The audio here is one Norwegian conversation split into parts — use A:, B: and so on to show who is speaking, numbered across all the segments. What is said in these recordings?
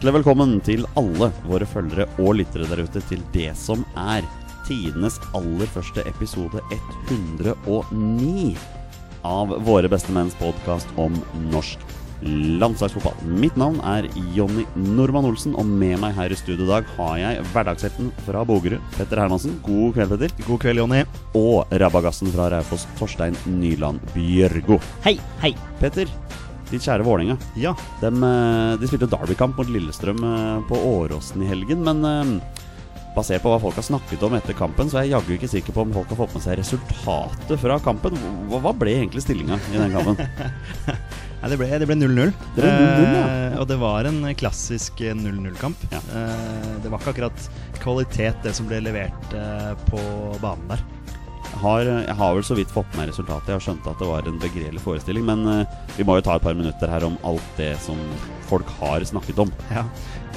A: Hjertelig velkommen til alle våre følgere og lyttere der ute til det som er tidenes aller første episode 109 av Våre beste menns podkast om norsk landslagsfotball. Mitt navn er Jonny Normann Olsen, og med meg her i studio i dag har jeg hverdagshelten fra Bogerud, Petter Hermansen. God kveld, Petter.
B: God kveld, Jonny.
A: Og rabagassen fra Raufoss, Torstein Nyland Bjørgo.
C: Hei, hei.
A: Petter, ditt kjære Vålerenga.
B: Ja.
A: Dem, eh, de spilte derbykamp mot Lillestrøm eh, på Åråsen i helgen, men eh, basert på hva folk har snakket om etter kampen, så er jeg jaggu ikke sikker på om folk har fått med seg resultatet fra kampen. Hva, hva ble egentlig stillinga i den kampen?
B: Nei, det ble 0-0.
A: Det ble 0-0, ja.
B: Eh, og det var en klassisk eh, 0-0-kamp.
A: Ja.
B: Eh, det var ikke akkurat kvalitet, det som ble levert eh, på banen der.
A: Har, jeg har vel så vidt fått med resultatet. Jeg har skjønt at det var en begredelig forestilling. Men uh, vi må jo ta et par minutter her om alt det som folk har snakket om.
B: Ja.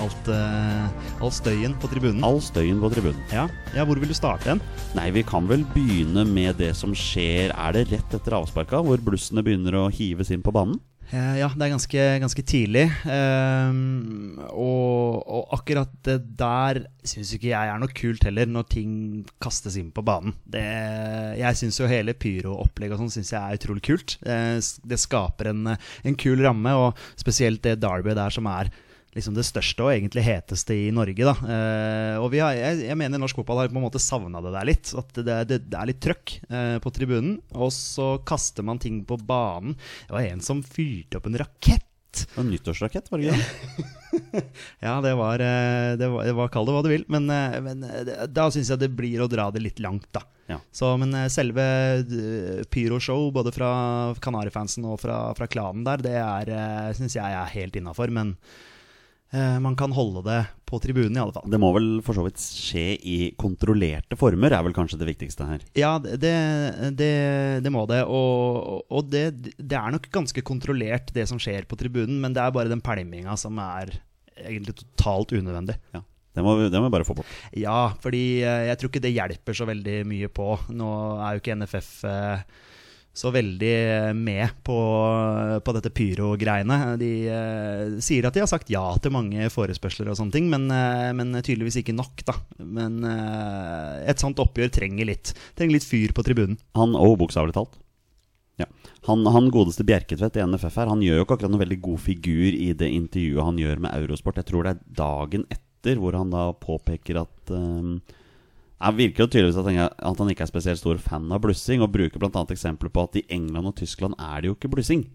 B: Alt, uh, all støyen på tribunen.
A: All støyen på tribunen.
B: Ja. ja, hvor vil du starte hen?
A: Nei, vi kan vel begynne med det som skjer Er det rett etter avsparka, hvor blussene begynner å hives inn på banen?
B: Eh, Ja, det er ganske, ganske tidlig. Ehm, og, og akkurat det der syns ikke jeg er noe kult heller, når ting kastes inn på banen. Det, jeg syns jo hele pyroopplegget og sånn synes jeg er utrolig kult. Eh, det skaper en, en kul ramme, og spesielt det Derby der som er liksom det største og egentlig heteste i Norge. Da. Eh, og vi har, jeg, jeg mener norsk fotball har på en måte savna det der litt. At det, det, det er litt trøkk eh, på tribunen. Og så kaster man ting på banen. Det var en som fyrte opp en rakett.
A: En nyttårsrakett, var det ikke det?
B: Ja, det var, eh, det var, det var Kall det hva du vil. Men, eh, men eh, da syns jeg det blir å dra det litt langt, da.
A: Ja.
B: Så, men selve eh, pyroshow, både fra Kanarifansen og fra, fra klanen der, det syns jeg er helt innafor. Men man kan holde det på tribunen, i alle fall.
A: Det må vel for så vidt skje i kontrollerte former, er vel kanskje det viktigste her.
B: Ja, det, det, det må det. Og, og det, det er nok ganske kontrollert, det som skjer på tribunen. Men det er bare den pælminga som er egentlig totalt unødvendig.
A: Ja, Det må vi, det må vi bare få bort.
B: Ja, fordi eh, jeg tror ikke det hjelper så veldig mye på. Nå er jo ikke NFF eh, så veldig med på, på dette pyro-greiene. De eh, sier at de har sagt ja til mange forespørsler og sånne ting, men, eh, men tydeligvis ikke nok, da. Men eh, et sånt oppgjør trenger litt, trenger litt fyr på tribunen.
A: Han òg, bokstavelig talt. Ja. Han, han godeste Bjerketvedt i NFF her, han gjør jo ikke akkurat noen veldig god figur i det intervjuet han gjør med Eurosport. Jeg tror det er dagen etter hvor han da påpeker at um, Han virker jo tydeligvis at at han ikke er spesielt stor fan av blussing, og bruker bl.a. eksempler på at i England og Tyskland er det jo ikke blussing.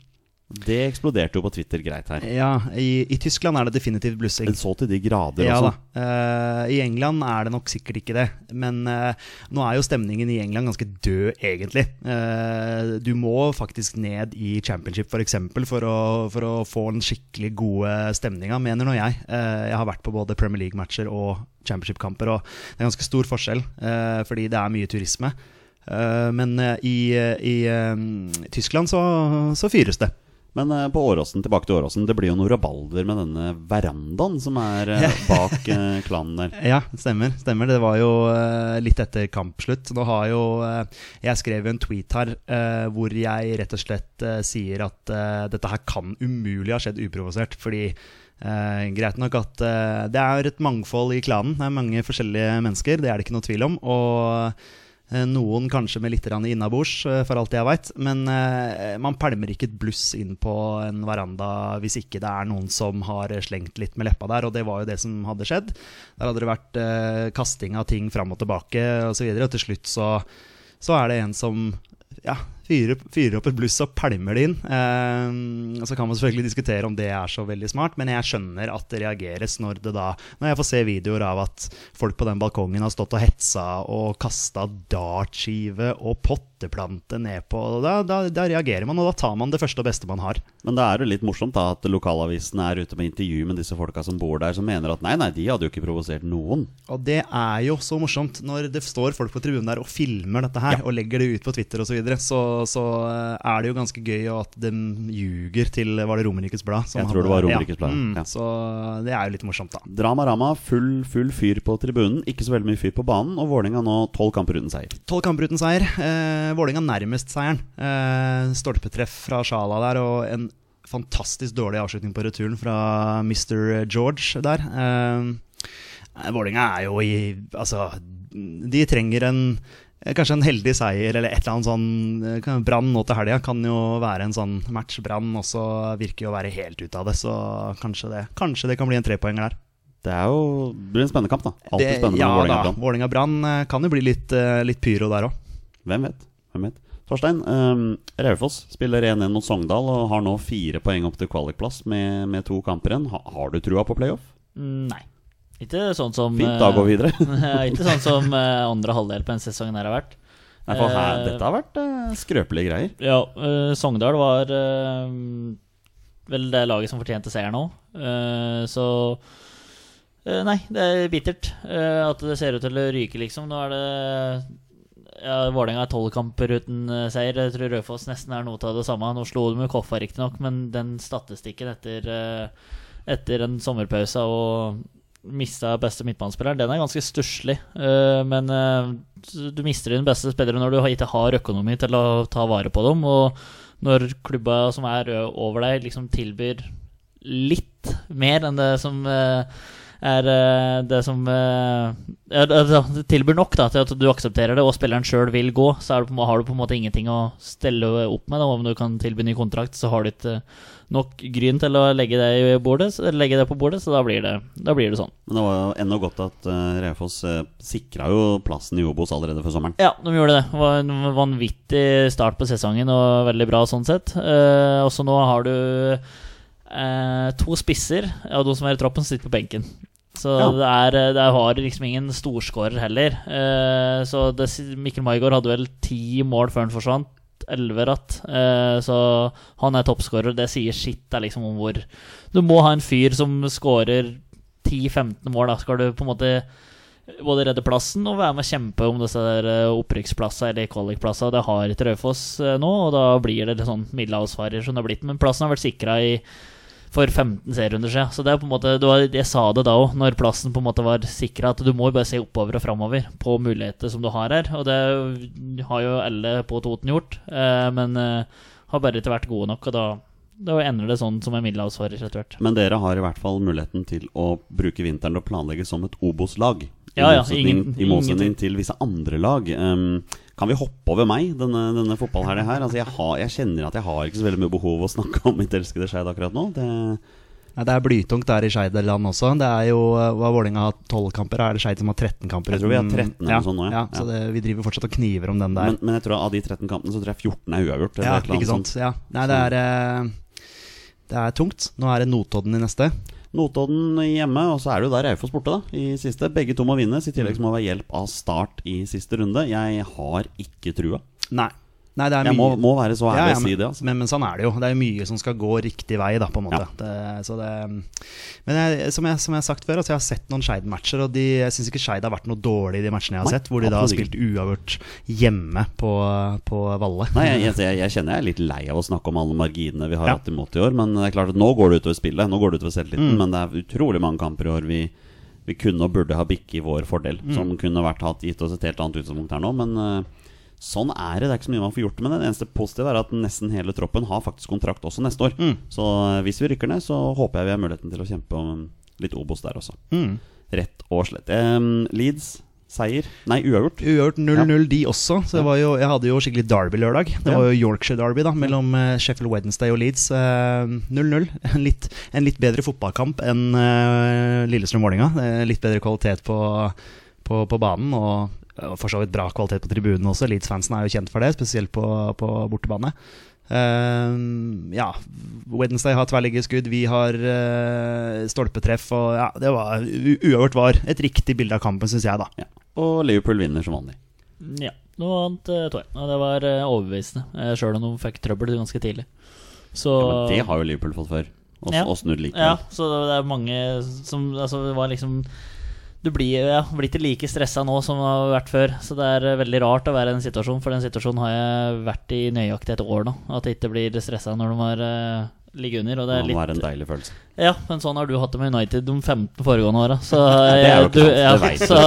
A: Det eksploderte jo på Twitter greit her.
B: Ja, i, i Tyskland er det definitivt blussing.
A: Så til de grader
B: Ja
A: også.
B: da. Uh, I England er det nok sikkert ikke det. Men uh, nå er jo stemningen i England ganske død, egentlig. Uh, du må faktisk ned i championship f.eks. For, for, å, for å få den skikkelig gode stemninga, mener nå jeg. Jeg har vært på både Premier League-matcher og championship-kamper, og det er ganske stor forskjell, fordi det er mye turisme. Men i, i Tyskland så, så fyres det.
A: Men eh, på Åråsen, tilbake til Åråsen, det blir jo noe rabalder med denne verandaen som er eh, bak eh, klanen der.
B: Ja, stemmer. stemmer. Det var jo eh, litt etter kampslutt. Nå har jo eh, Jeg skrev jo en tweet her hvor jeg rett og slett sier at dette her kan umulig ha skjedd uprovosert. Fordi eh, greit nok at eh, det er et mangfold i klanen. Det er mange forskjellige mennesker, det er det ikke noe tvil om. Og noen kanskje med litt innabords, eh, for alt jeg veit. Men eh, man pælmer ikke et bluss inn på en veranda hvis ikke det er noen som har slengt litt med leppa der, og det var jo det som hadde skjedd. Der hadde det vært eh, kasting av ting fram og tilbake osv., og, og til slutt så, så er det en som ja, fyrer, fyrer opp et bluss og pælmer det inn. Eh, så kan man selvfølgelig diskutere om det er så veldig smart, men jeg skjønner at det reageres når det da Når jeg får se videoer av at folk på den balkongen har stått og hetsa og kasta dartskive og potteplante nedpå. da, da, da reagerer man, og da tar man det første og beste man har.
A: Men det er jo litt morsomt da at lokalavisene er ute med intervju med disse folka som bor der, som mener at nei, nei, de hadde jo ikke provosert noen.
B: Og det er jo så morsomt når det står folk på tribunen der og filmer dette her og legger det ut på Twitter osv. Så, videre, så så eh, er det jo ganske gøy at de ljuger til Var det Romerikes Blad?
A: Jeg tror det var Romerikes Blad,
B: Ja. Mm,
A: ja.
B: Så det er jo litt morsomt, da.
A: Drama Rama, full, full fyr på tribunen. Ikke så veldig mye fyr på banen. Og Vålerenga nå tolv kamper uten seier.
B: Tolv kamper uten seier. Eh, Vålerenga nærmest seieren. Eh, stolpetreff fra Sjala der og en fantastisk dårlig avslutning på returen fra Mr. George der. Eh, Vålerenga er jo i Altså, de trenger en eh, Kanskje en heldig seier eller et eller annet sånn eh, Brann nå til helga kan jo være en sånn match. Brann også virker jo å være helt ute av det, så kanskje det, kanskje det kan bli en trepoenger der.
A: Det er jo det blir en spennende kamp, da. Alltid
B: Det-
A: spennende
B: ja
A: med Vålerenga-Brann.
B: Vålerenga-Brann eh, kan jo bli litt, eh, litt pyro der òg.
A: Hvem vet? Vet? Torstein, um, Raufoss spiller 1-1 mot Sogndal og har nå fire poeng opp til kvalikplass med, med to kamper igjen. Ha, har du trua på playoff?
C: Mm, Nei. Ikke sånn som
A: Fint, da går vi videre.
C: eh, Ikke sånn som eh, andre halvdel på en sesong her har vært.
A: Nei, for her,
C: Eh,
A: dette har vært uh, skrøpelige greier.
C: Ja, eh, Sogndal var eh, vel det laget som fortjente seier nå. Eh, så eh, Nei, det er bittert eh, at det ser ut til å ryke, liksom. Nå er det ja, Vålerenga er tolv kamper uten eh, seier. Jeg tror Raufoss nesten er noe av det samme. Nå slo de med Koffa, riktignok, men den statistikken etter, eh, etter en sommerpause og mista beste midtbanespiller, den er ganske stusslig. Eh, men du mister din beste spillere når du ikke har økonomi til å ta vare på dem. Og når klubba som er over deg, liksom tilbyr litt mer enn det som er eh, det som eh, ja, altså, tilbyr nok da, til at du aksepterer det, og spilleren sjøl vil gå, så du på, har du på en måte ingenting å stelle opp med. Da. Om du kan tilby ny kontrakt, så har du ikke nok gryn til å legge det, bordet, så- legge det på bordet, så da blir det, da blir det sånn.
A: Men det var jo ennå godt at uh, Raufoss uh, sikra jo plassen i Obos allerede før sommeren.
C: Ja, de gjorde det. Det var en vanvittig start på sesongen og veldig bra sånn sett. Uh, også nå har du eh, to spisser av de som er i troppen, sitter på benken. Så
A: Ja.
C: det, er, det har liksom ingen storskårer heller. Eh, så det, Mikkel Maigård hadde vel ti mål før han forsvant. Elleve ratt. Eh, så han er toppskårer. Det sier sitt liksom, om hvor Du må ha en fyr som skårer 10-15 mål. Da skal du på en måte både redde plassen og være med å kjempe om disse eh, opprykksplassene eller kvalikplassene. Det har ikke Raufoss eh, nå, og da blir det litt sånn middelhavsfarer som det har blitt. Men plassen har vært sikra for 15 serierunder siden. Så det er på en måte var, Jeg sa det da òg, når plassen på en måte var sikra, at du må jo bare se oppover og framover på muligheter som du har her. Og det har jo alle på Toten gjort, eh, men eh, har bare ikke vært gode nok. Og da, da ender det sånn som en middelhavsfarer etter hvert.
A: Men dere har i hvert fall muligheten til å bruke vinteren til å planlegge som et Obos-lag.
C: Ja, ja, ingen-
A: I motsetning til visse andre lag. Um, kan vi hoppe over meg denne, denne fotballhelga her? Altså, jeg, har, jeg kjenner at jeg har ikke så veldig mye behov å snakke om mitt elskede Skeid akkurat nå. Det,
B: Nei, det er blytungt der i Skeideland også. Det er jo uh, hva Vålerenga har 12 kamper, er det Skeid som har 13 kamper?
A: Jeg tror vi har 13 eller
B: ja,
A: sånn nå, ja.
B: ja. Så det, vi driver fortsatt og kniver om den der.
A: men, men jeg tror av de 13 kampene så tror jeg 14 er uavgjort.
B: ja, ikke sant.
A: sånt.
B: Ja. Nei, det er, eh, det er tungt. Nå er det Notodden i neste.
A: Notodden hjemme, og så er det jo der Raufoss borte, da, i siste. Begge to må vinnes, i tillegg så må det være hjelp av start i siste runde. Jeg har ikke trua.
B: Nei. Nei, det er
A: Jeg må,
B: mye
A: må være så ærlig
B: Ja, ja,
A: å si det. Altså.
B: Men, men sånn er det jo. Det er mye som skal gå riktig vei, da, på en måte.
A: Ja.
B: Det, så det, men jeg, som, jeg, som jeg har sagt før, altså jeg har sett noen Skeid-matcher, og de, jeg syns ikke Skeid har vært noe dårlig i de matchene jeg har
A: Nei,
B: sett, hvor de da har spilt uavgjort hjemme på, på Valle.
A: Nei, jeg, jeg, kjenner jeg er litt lei av å snakke om alle marginene vi har hatt imot i år. Men det er klart at nå går det utover spillet. Nå går det utover selvtilliten.
B: Mm.
A: Men det er utrolig mange kamper i år vi, vi kunne og burde ha bikket i vår fordel.
B: Mm.
A: Som kunne vært hatt gitt oss et helt annet utgangspunkt her nå. Men eh, sånn er det. Det er ikke så mye man får gjort med det. Det eneste positive er at nesten hele troppen har faktisk kontrakt også neste år.
B: Mm.
A: Så eh, hvis vi rykker ned, så håper jeg vi har muligheten til å kjempe om litt Obos der også.
B: Mm.
A: Rett og slett. Um, Leeds, seier. Nei, uavgjort.
B: Uavgjort 0-0 de også. Så det var jo, jeg hadde jo skikkelig derby-lørdag. Det var jo Yorkshire-derby da mellom eh, Sheffield Wednesday og Leeds. Eh, 0-0. En, en litt bedre fotballkamp enn uh, Lillestrøm-Vålerenga. Eh, Litt bedre kvalitet på, på, på banen. Og for så vidt bra kvalitet på tribunen også. Leeds-fansen er jo kjent for det, spesielt på, på bortebane. Uh, ja, Wednesday har tverrliggerskudd, vi har uh, stolpetreff. Og ja, det var uavgjort var et riktig bilde av kampen, syns jeg, da.
A: Ja. Og Liverpool vinner som vanlig.
C: Ja, noe annet uh, jeg. Og det var uh, overbevisende, sjøl om de fikk trøbbel ganske tidlig. Så
A: Ja, men det har jo Liverpool fått før. Og,
C: Ja.
A: og snudd likevel.
C: Ja, så det er mange som Altså, det var liksom Du blir, ja, blir ikke like stressa nå som du har vært før. Så det er eh, veldig rart å være i den situasjonen, for den situasjonen har jeg vært i nøyaktig et år nå. At jeg ikke blir stressa når de har uh, ligget under. Og det er
A: må være en deilig følelse.
C: Ja, men sånn har du hatt det med United de 15 foregående åra. Så
A: det er
C: du, ja, så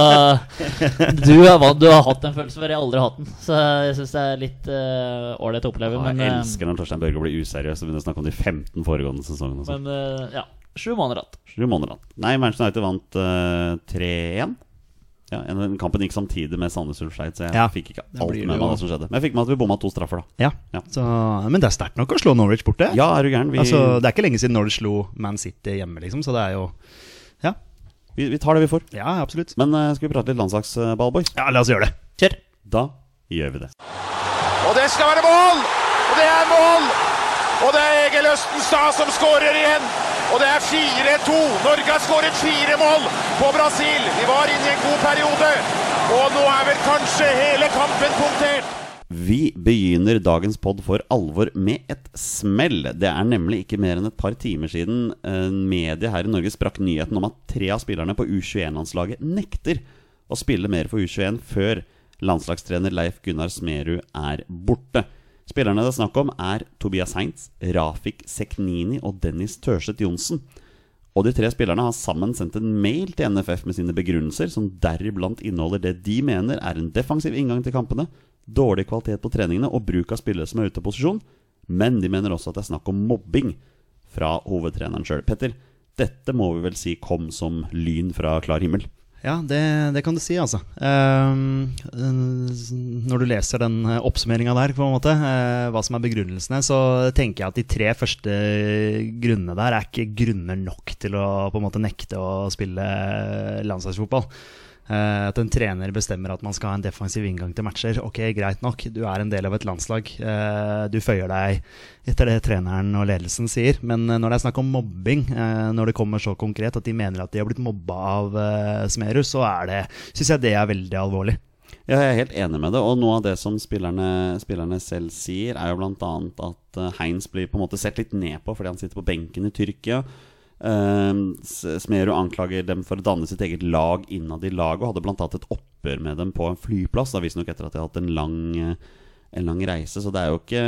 C: du, vant- du har hatt den følelsen før, jeg har aldri hatt den. Så jeg syns det er litt ålreit uh, å oppleve.
A: Ja, jeg
C: men,
A: elsker når Torstein Børge blir useriøs og begynner å snakke om de 15 foregående sesongene. sånn.
C: men uh, ja, sju måneder igjen.
A: Sju måneder igjen. Nei, Manchester United vant uh, 3-1. Ja, en- kampen gikk samtidig med Sandnes Ulf Skeid, så jeg
B: Ja,
A: fikk ikke alt med meg hva som skjedde. Men jeg fikk med at vi bomma to straffer, da.
B: Ja.
A: Ja.
B: Så, men det er sterkt nok å slå Norwich borte.
A: Ja, er du gæren? Vi,
B: Altså, det er ikke lenge siden Norwich slo Man City hjemme, liksom. Så det er jo Ja,
A: vi, vi tar det vi får.
B: ja absolutt.
A: Men uh, skal vi prate litt landslagsball, boys?
B: Ja, la oss gjøre det.
C: Kjør!
A: Da gjør vi det.
D: Og det skal være mål! Og det er mål! Og det er Egil Østenstad som skårer igjen. Og det er 4-2. Norge har skåret fire mål på Brasil. Vi var inne i en god periode. Og nå er vel kanskje hele kampen punktert.
A: Vi begynner dagens pod for alvor med et smell. Det er nemlig ikke mer enn et par timer siden eh, media her i Norge sprakk nyheten om at tre av spillerne på U21-landslaget nekter å spille mer for U21 før landslagstrener Leif Gunnar Smerud er borte. Spillerne det er snakk om, er Tobias Heinz, Rafik Seknini og Dennis Tørseth Johnsen. Og de tre spillerne har sammen sendt en mail til NFF med sine begrunnelser, som deriblant inneholder det de mener er en defensiv inngang til kampene, dårlig kvalitet på treningene og bruk av spillere som er ute av posisjon. Men de mener også at det er snakk om mobbing fra hovedtreneren sjøl. Petter, dette må vi vel si kom som lyn fra klar himmel.
B: Ja, det, det kan du si, altså. Eh, når du leser den oppsummeringa der, på en måte, uh, hva som er begrunnelsene, så tenker jeg at de tre første grunnene der er ikke grunner nok til å på en måte nekte å spille landslagsfotball. Eh, at en trener bestemmer at man skal ha en defensiv inngang til matcher. Ok, greit nok, du er en del av et landslag. Uh, du føyer deg etter det treneren og ledelsen sier. Men uh, når det er snakk om mobbing, når det kommer så konkret at de mener at de har blitt mobba av Smerud, så er det, syns jeg det er veldig alvorlig.
A: Ja, jeg er helt enig med det. Og noe av det som spillerne, spillerne selv sier, er jo bl.a. at Heins blir på en måte sett litt ned på fordi han sitter på benken i Tyrkia. Uh, Smerud anklager dem for å danne sitt eget lag innad i laget, og hadde bl.a. et oppgjør med dem på en flyplass. Da Visstnok etter at de har hatt en lang, eh, en lang reise. Så det er jo ikke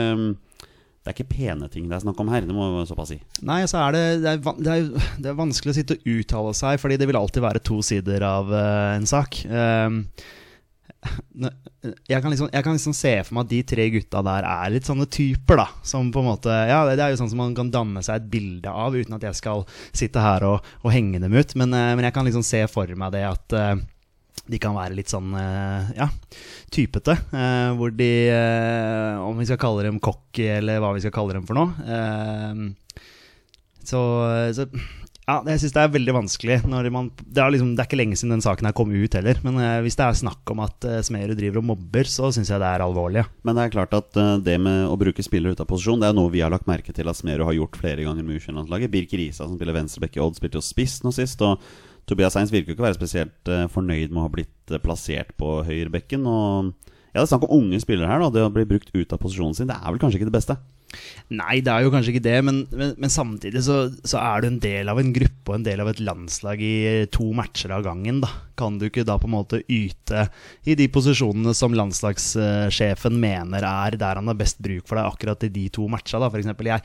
A: det er ikke pene ting det er snakk om her, det må jeg såpass si.
B: Nei, så er det, det, er, det, er, det er vanskelig å sitte og uttale seg, fordi det vil alltid være to sider av uh, en sak. Ehm, ne- jeg kan, liksom, jeg kan liksom se for meg at de tre gutta der er litt sånne typer, da. Som på en måte Ja, det, er jo sånn som man kan danne seg et bilde av, uten at jeg skal sitte her og, og henge dem ut. Men, eh, men jeg kan liksom se for meg det at eh, de kan være litt sånn eh, ja, typete. hvor de, om vi skal kalle dem cocky, eller hva vi skal kalle dem for noe. så, så ja, jeg syns det er veldig vanskelig. Man, det, er liksom, det er ikke lenge siden den saken her kom ut heller. Men eh, hvis det er snakk om at eh, Smerud driver og mobber, så syns jeg det er alvorlig. ja.
A: Men det er klart at eh, det med å bruke spillere ut av posisjon, det er noe vi har lagt merke til at Smerud har gjort flere ganger med U21-landslaget. Birk Risa, som spiller venstreback i Odd, spilte jo spiss nå sist. Og Tobias Seins virker jo ikke å være spesielt eh, fornøyd med å ha blitt eh, plassert på høyrebekken. Og ja, det er snakk om unge spillere her, da. Det å bli brukt ut av posisjonen sin, det er vel kanskje ikke det beste.
B: Nei, det er jo kanskje ikke det, men, men, men samtidig så, så er du en del av en gruppe og en del av et landslag i to matcher av gangen. da Kan du ikke da på en måte yte i de posisjonene som landslagssjefen mener er der han har best bruk for deg akkurat i de to matcha? da eksempel, jeg,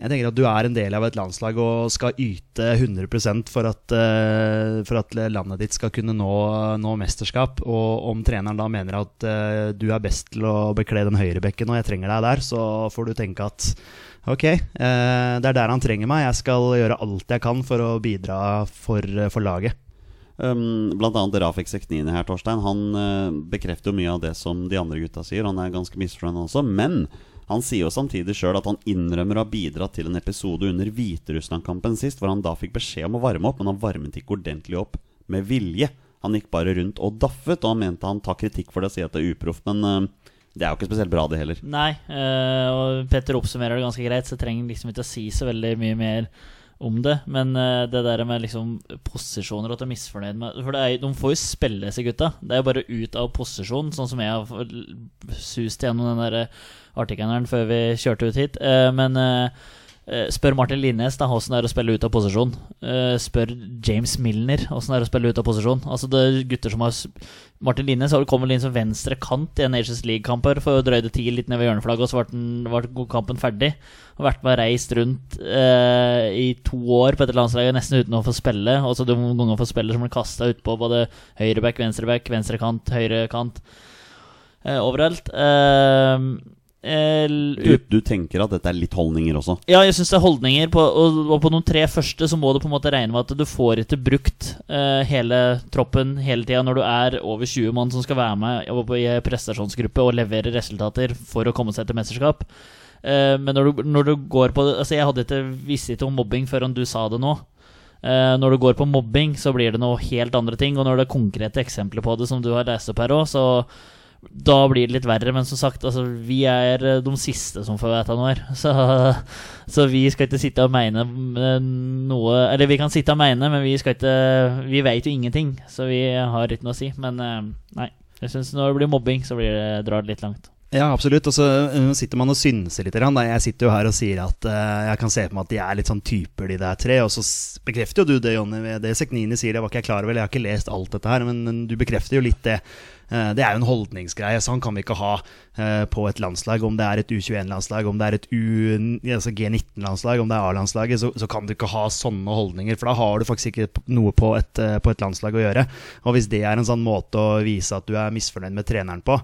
B: jeg tenker at du er en del av et landslag og skal yte 100 for at, eh, for at landet ditt skal kunne nå, nå mesterskap. Og om treneren da mener at eh, du er best til å bekle den høyrebekken og jeg trenger deg der, så får du tenke at ok, eh, det er der han trenger meg. Jeg skal gjøre alt jeg kan for å bidra for, for laget.
A: Um, blant annet Rafik Seknini her, Torstein. Han bekrefter jo mye av det som de andre gutta sier. Han er ganske misfornøyd også. Men han sier jo samtidig sjøl at han innrømmer å ha bidratt til en episode under Hviterussland-kampen sist, hvor han da fikk beskjed om å varme opp, men han varmet ikke ordentlig opp med vilje. Han gikk bare rundt og daffet, og han mente han tar kritikk for det og sier at det er uproft. Men eh, det er jo ikke spesielt bra, det heller.
C: Nei, eh, og Petter oppsummerer det ganske greit, så jeg trenger liksom ikke å si så veldig mye mer om det. Men eh, det der med liksom posisjoner og at de er misfornøyd med For er, de får jo spille, disse gutta. Det er jo bare ut av posisjon, sånn som jeg har sust gjennom den der artikkelen her før vi kjørte ut hit. Eh, men eh, Eh, spør Martin Linnes da hvordan det er å spille ut av posisjon. Eh, spør James Milner hvordan det er å spille ut av posisjon. Altså det er gutter som har Martin Linnes har kommet inn som venstre kant i en Nations League-kamper for å drøye det ti litt ned ved hjørneflagget, og så ble, kampen ferdig. Har vært med og reist rundt eh, i to år på dette landslaget nesten uten å få spille. Og så noen ganger får spille som blir kasta utpå både høyreback, venstreback, venstrekant, høyrekant. Eh, overalt. Eh,
A: du, du, tenker at dette er litt holdninger også?
C: Ja, jeg syns det er holdninger. På, og, og, på noen tre første så må du på en måte regne med at du får ikke brukt eh, hele troppen hele tida når du er over 20 mann som skal være med i prestasjonsgruppe og levere resultater for å komme seg til mesterskap. Eh, men når du, når du, går på Altså, jeg hadde ikke visst ikke om mobbing før du sa det nå. Uh, når du går på mobbing, så blir det noe helt andre ting. Og når det er konkrete eksempler på det, som du har lest opp her òg, så da blir det litt verre. Men som sagt, altså, vi er eh, de siste som får vite noe her. Så, så, vi skal ikke sitte og mene noe Eller vi kan sitte og mene, men vi skal ikke Vi vet jo ingenting, så vi har ikke noe å si. Men eh, nei. Jeg synes Når det blir mobbing, så blir det, drar det litt langt.
B: Ja, absolutt. Og så sitter man og synser litt. Jeg sitter jo her og sier at jeg kan se på meg at de er litt sånn typer, de der tre. Og så bekrefter jo du det, Jonny. Det Seknini sier, det var ikke jeg klar over. Jeg har ikke lest alt dette her, men du bekrefter jo litt det. Uh, det er jo en holdningsgreie. Sånn kan vi ikke ha på et landslag. Om det er et U21-landslag, om det er et altså G19-landslag, om det er A-landslaget, så, så, kan du ikke ha sånne holdninger. For da har du faktisk ikke noe på et, på et landslag å gjøre. Og hvis det er en sånn måte å vise at du er misfornøyd med treneren på,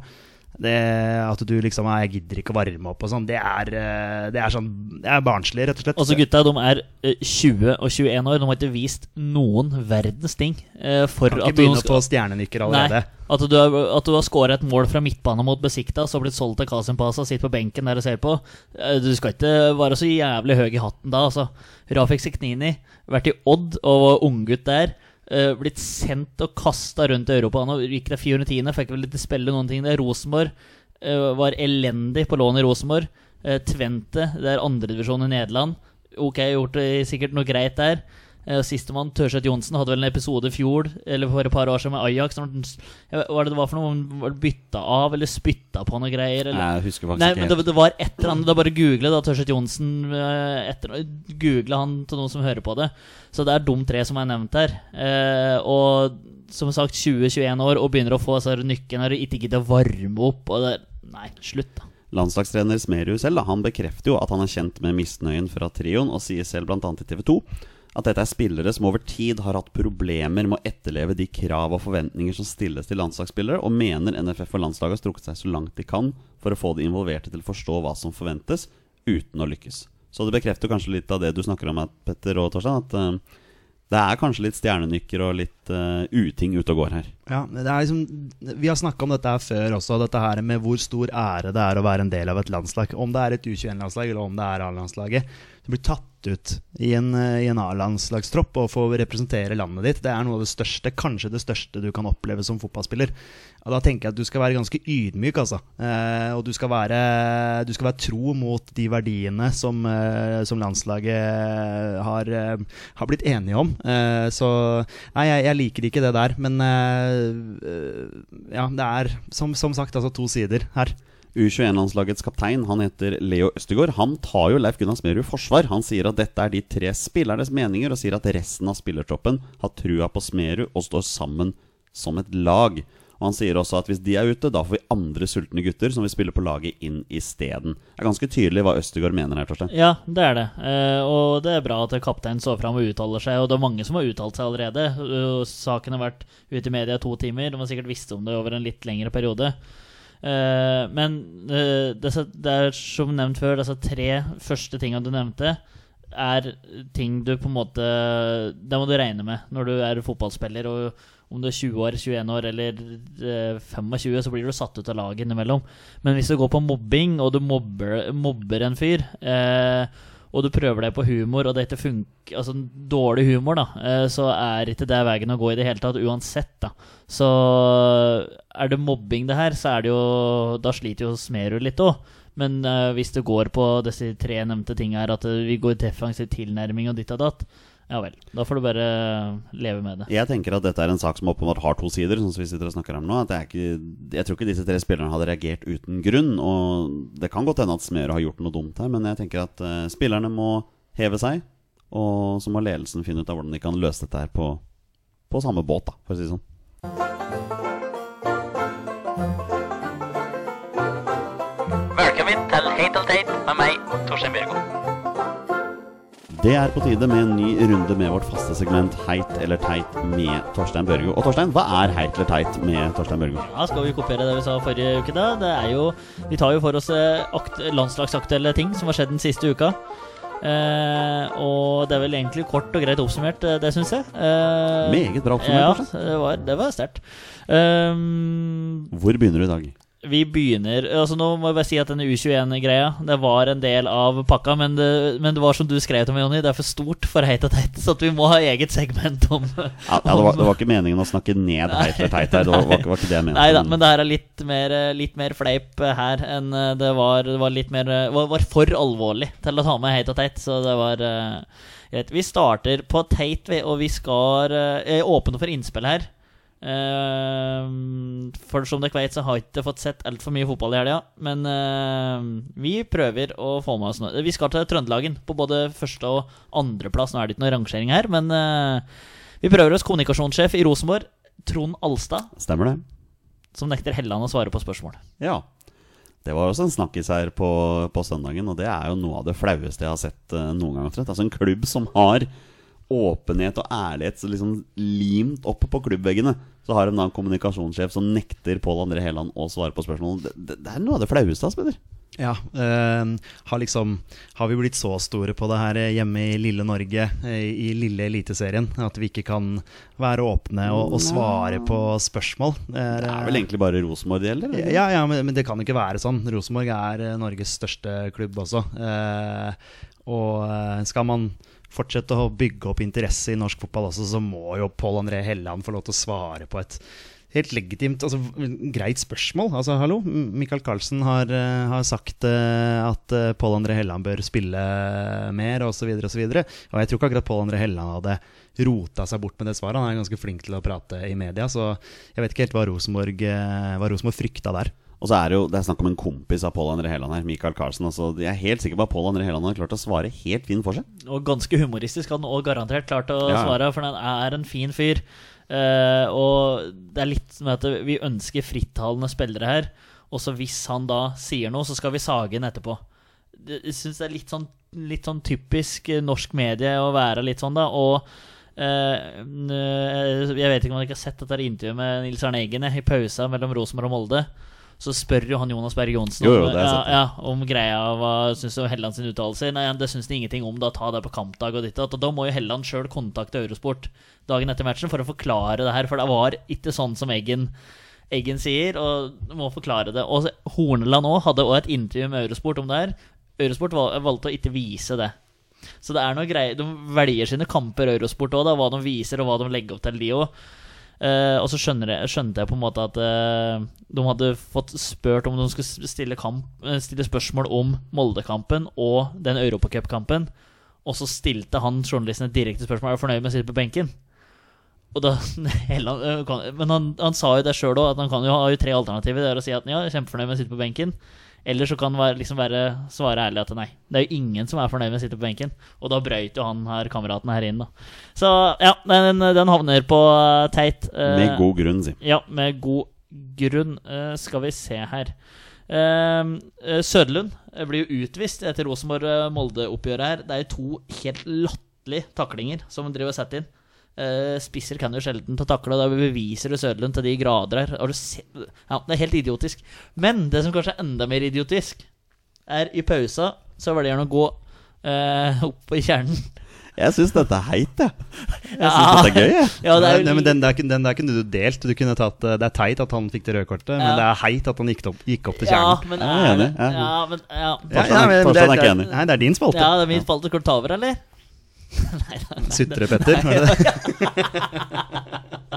B: det, at du liksom Jeg gidder ikke å varme opp og sånn. Det, eh, det, er sånn Det er barnslig, rett og slett.
C: Altså Gutta de er 20 eh, og 21 år. De har ikke vist noen verdens ting.
B: Eh, for kan ikke at begynne på stjernenykker allerede.
C: Nei, at du har, at har skåra et mål fra midtbane mot Besikta, så blitt solgt til Kasim Pasa, sitter på benken der og ser på. Du skal ikke være så jævlig høy i hatten da, altså. Rafik Seknini, vært i Odd og var unggutt der. Uh, blitt sendt og kasta rundt i Europa. Nå gikk det 410. Fikk vel ikke spille noen ting der. Rosenborg uh, var elendig på lån i Rosenborg. Uh, Tvente, det er andredivisjon i Nederland. Ok, gjort det sikkert noe greit der. Uh, Sistemann, Tørseth Johnsen, hadde vel en episode i fjor Eller for et par år siden med Ajax. Hva var det det var for noe? Var det bytta av eller spytta på noe greier? Eller?
A: Nei, jeg husker faktisk
C: Nei,
A: ikke
C: men det, det, var et eller annet. Da bare google da Tørseth Johnsen. Etter, google han til noen som hører på det. Så det er de tre som er nevnt her. Eh, og som sagt 20-21 år og begynner å få altså, nykken og ikke gidder å varme opp. Og det, nei, slutt, da.
A: Landslagstrener Smerud selv da, han bekrefter jo at han er kjent med misnøyen fra trioen, og sier selv bl.a. til TV 2 at dette er spillere som over tid har hatt problemer med å etterleve de krav og forventninger som stilles til landslagsspillere, og mener NFF og landslaget har strukket seg så langt de kan for å få de involverte til å forstå hva som forventes, uten å lykkes. Så det bekrefter kanskje litt av det du snakker om, Petter og Torstein. At uh, det er kanskje litt stjernenykker og litt uh, uting ute og går her.
B: Ja, liksom, Vi har snakka om dette her før også, dette her med hvor stor ære det er å være en del av et landslag. Om det er et U21-landslag eller om det er A-landslaget. Du blir tatt ut i en, eh, en A-landslagstropp og få representere landet ditt. Det er noe av det største, kanskje det største du kan oppleve som fotballspiller. Og Da tenker jeg at du skal være ganske ydmyk, altså. Eh, og du skal, være, du skal, være, tro mot de verdiene som, eh, som landslaget har, eh, har, blitt enige om. Eh, så nei, jeg, jeg, liker ikke det der. Men eh, ja, det er som, som sagt altså to sider her.
A: U21-landslagets kaptein han heter Leo Østegård. Han tar jo Leif Gunnar Smerud forsvar. Han sier at dette er de tre spillernes meninger, og sier at resten av spillertroppen har trua på Smerud og står sammen som et lag. Og Han sier også at hvis de er ute, da får vi andre sultne gutter som vil spille på laget, inn isteden. Det er ganske tydelig hva Østegård mener her, Torstein.
C: Ja, det er det. Eh, og det er bra at kapteinen står fram og uttaler seg. Og det er mange som har uttalt seg allerede. Uh, saken har vært ute i media i to timer. De har sikkert visst om det over en litt lengre periode. Uh, men uh, disse, det er som nevnt før, disse tre første tingene du nevnte, er ting du på en måte Det må du regne med når du er fotballspiller. Og om du er 20 år, 21 år eller eh, 25, så blir du satt ut av laget innimellom. Men hvis du går på mobbing, og du mobber, mobber en fyr, eh, og du prøver deg på humor, og dette funker Altså dårlig humor, da, eh, så er ikke det veien å gå i det hele tatt, uansett, da. Så er det mobbing, det her, så er det jo Da sliter jo Smerud litt òg. Men uh, hvis det går på disse tre nevnte tingene her, at vi går defensiv tilnærming og ditt og datt, Ja vel. Da får du bare leve med det.
A: Jeg tenker at dette er en sak som åpenbart har to sider. Sånn som vi sitter og snakker om nå At det er ikke, Jeg tror ikke disse tre spillerne hadde reagert uten grunn. Og Det kan godt hende at Smerud har gjort noe dumt her, men jeg tenker at uh, spillerne må heve seg. Og så må ledelsen finne ut av hvordan de kan løse dette her på, på samme båt, da, for å si det sånn.
E: Velkommen til Hate and teit med meg, Torstein Bjørgo.
A: Det er på tide med en ny runde med vårt faste segment Heit eller teit med Torstein Børgo. Og Torstein, hva er heit eller teit med Torstein Børgo?
C: Ja, Skal vi kopiere det vi sa forrige uke, da? Det er jo, vi tar jo for oss eh, akt, landslagsaktuelle ting som har skjedd den siste uka. Eh, og det er vel egentlig kort og greit oppsummert, eh, det syns jeg. Eh,
A: Meget bra oppsummert,
C: Ja, det var, det var sterkt. Um,
A: Hvor begynner du i dag?
C: Vi begynner altså Nå må jeg bare si at denne U21-greia Det var en del av pakka, men det, men det var som du skrev til meg, Jonny, det er for stort for heit og teit, så vi må ha eget segment om
A: Ja, ja, det, var, det var ikke meningen å snakke ned heit og teit her. Det var, var, ikke- det jeg mente.
C: Nei da, men det her er litt mer, litt mer fleip her enn eh, det var. Det var litt mer eh, var, var for alvorlig til å ta med heit og teit, så det var eh, greit. Vi starter på teit, og vi skal eh, åpne for innspill her. Eh, for som dere vet, så har jeg ikke fått sett altfor mye fotball i helga. Men uh, vi prøver å få med oss noe. Vi skal til Trøndelagen på både første- og andreplass. Nå er det ikke noe rangering her, men uh, vi prøver oss kommunikasjonssjef i Rosenborg, Trond Alstad
A: Stemmer det?
C: som nekter Helland å svare på spørsmål.
A: Ja. Det var også en snakkis her på, på søndagen, og det er jo noe av det flaueste jeg har sett noen gang. Altså En klubb som har åpenhet og ærlighet så liksom limt opp på klubbveggene. Så har de da en kommunikasjonssjef som nekter Pål André Helland å svare på spørsmål. Det, det, det er noe av det flaueste, Peder.
B: Ja, Øh, har liksom Har vi blitt så store på det her hjemme i lille Norge, i, i lille Eliteserien, at vi ikke kan være åpne og, og svare på spørsmål?
A: Det er vel egentlig bare Rosenborg det gjelder?
B: Ja, ja men, men det kan jo ikke være sånn. Rosenborg er eh, Norges største klubb også. Eh, og eh, skal man fortsette å bygge opp interesse i norsk fotball også, så må jo Pål André Helland få lov til å svare på et helt legitimt, altså greit spørsmål. Altså, hallo, Michael Carlsen har, eh, har sagt eh, at uh, Pål André Helland bør spille mer, osv., osv. Og, og jeg tror ikke akkurat Pål André Helland hadde rota seg bort med det svaret. Han er ganske flink til å prate i media, så jeg vet ikke helt hva Rosenborg, hva Rosenborg frykta der.
A: Og så er det jo det er snakk om en kompis av Pål André Helland her, Michael Carlsen. Altså, jeg er helt sikker på at Pål André Helland har klart å svare helt fin for seg.
C: Og ganske humoristisk han òg garantert klart å
A: Ja.
C: svare, for han er en fin fyr. Uh, og det er litt med at vi ønsker frittalende spillere her, og så hvis han da sier noe, så skal vi sage inn etterpå. Det- Jeg syns det er litt sånn, litt sånn typisk eh, norsk medie å være litt sånn, da. Og Uh, jeg vet ikke om dere har sett dette intervjuet med Nils Arne Eggen i pausa mellom Rosenborg og Molde. Så spør jo han Jonas Berg Johnsen
A: Jo, jo,
C: om,
A: har jeg
C: ja, ja, om greia Hva syns om Helland sin uttalelse? Nei, det syns han ingenting om. Da ta det på kampdag og ditt og da må jo Helland sjøl kontakte Eurosport dagen etter matchen for å forklare det her. For det var ikke sånn som Eggen, Eggen sier, og du må forklare det. Og Horneland òg hadde også et intervju med Eurosport om det her. Eurosport valgte å ikke vise det. Så det er noe greier De velger sine kamper, Eurosport òg, hva de viser, og hva de legger opp til, de òg. Eh, og så skjønner jeg, skjønte jeg på en måte at uh, de hadde fått spurt om de skulle stille, kamp, eh, stille spørsmål om Moldekampen og den Europacupkampen. Og så stilte han journalisten et direkte spørsmål Er du fornøyd med å sitte på benken. Da, men han, han sa jo det sjøl òg, at han kan jo ha tre alternativer. Det er å si at ja, jeg er kjempefornøyd med å sitte på benken. Eller så kan det liksom være, svare ærlig at nei. Det er jo ingen som er fornøyd med å sitte på benken. Og da brøyt jo han her kameraten her inn, da. Så ja, den, den havner på eh, teit. eh,
A: Med god grunn, si.
C: ja, med god grunn. Eh, skal vi se her. Eh, eh, Søderlund blir jo utvist etter Rosenborg-Molde-oppgjøret her. Det er jo to helt latterlige taklinger som driver og setter inn. Eh, spisser kan jo sjelden ta takle, og da beviser du Søderlund til de grader her. Har du sett? Ja, det er helt idiotisk. Men det som kanskje er enda mer idiotisk, er i pausa så velger han å gå eh, opp i kjernen.
A: Jeg syns dette er heit, jeg. Jeg
C: Ja.
A: syns dette er gøy, jeg.
C: Ja, det er
B: Nei,
C: jo
B: men den der, den der kunne du delt. Du kunne tatt, eh, det er teit at han fikk det røde kortet,
C: Ja.
B: men det er heit at han gikk opp, gikk opp til
C: Ja,
B: kjernen.
C: men
A: Jeg er enig,
C: det
A: ja.
C: Ja, men ja.
A: Torstein er- Torstein er enig.
B: Nei, det er din spalte.
C: Ja, det er min spalte. Skal du eller?
B: Sutre Petter. var det det?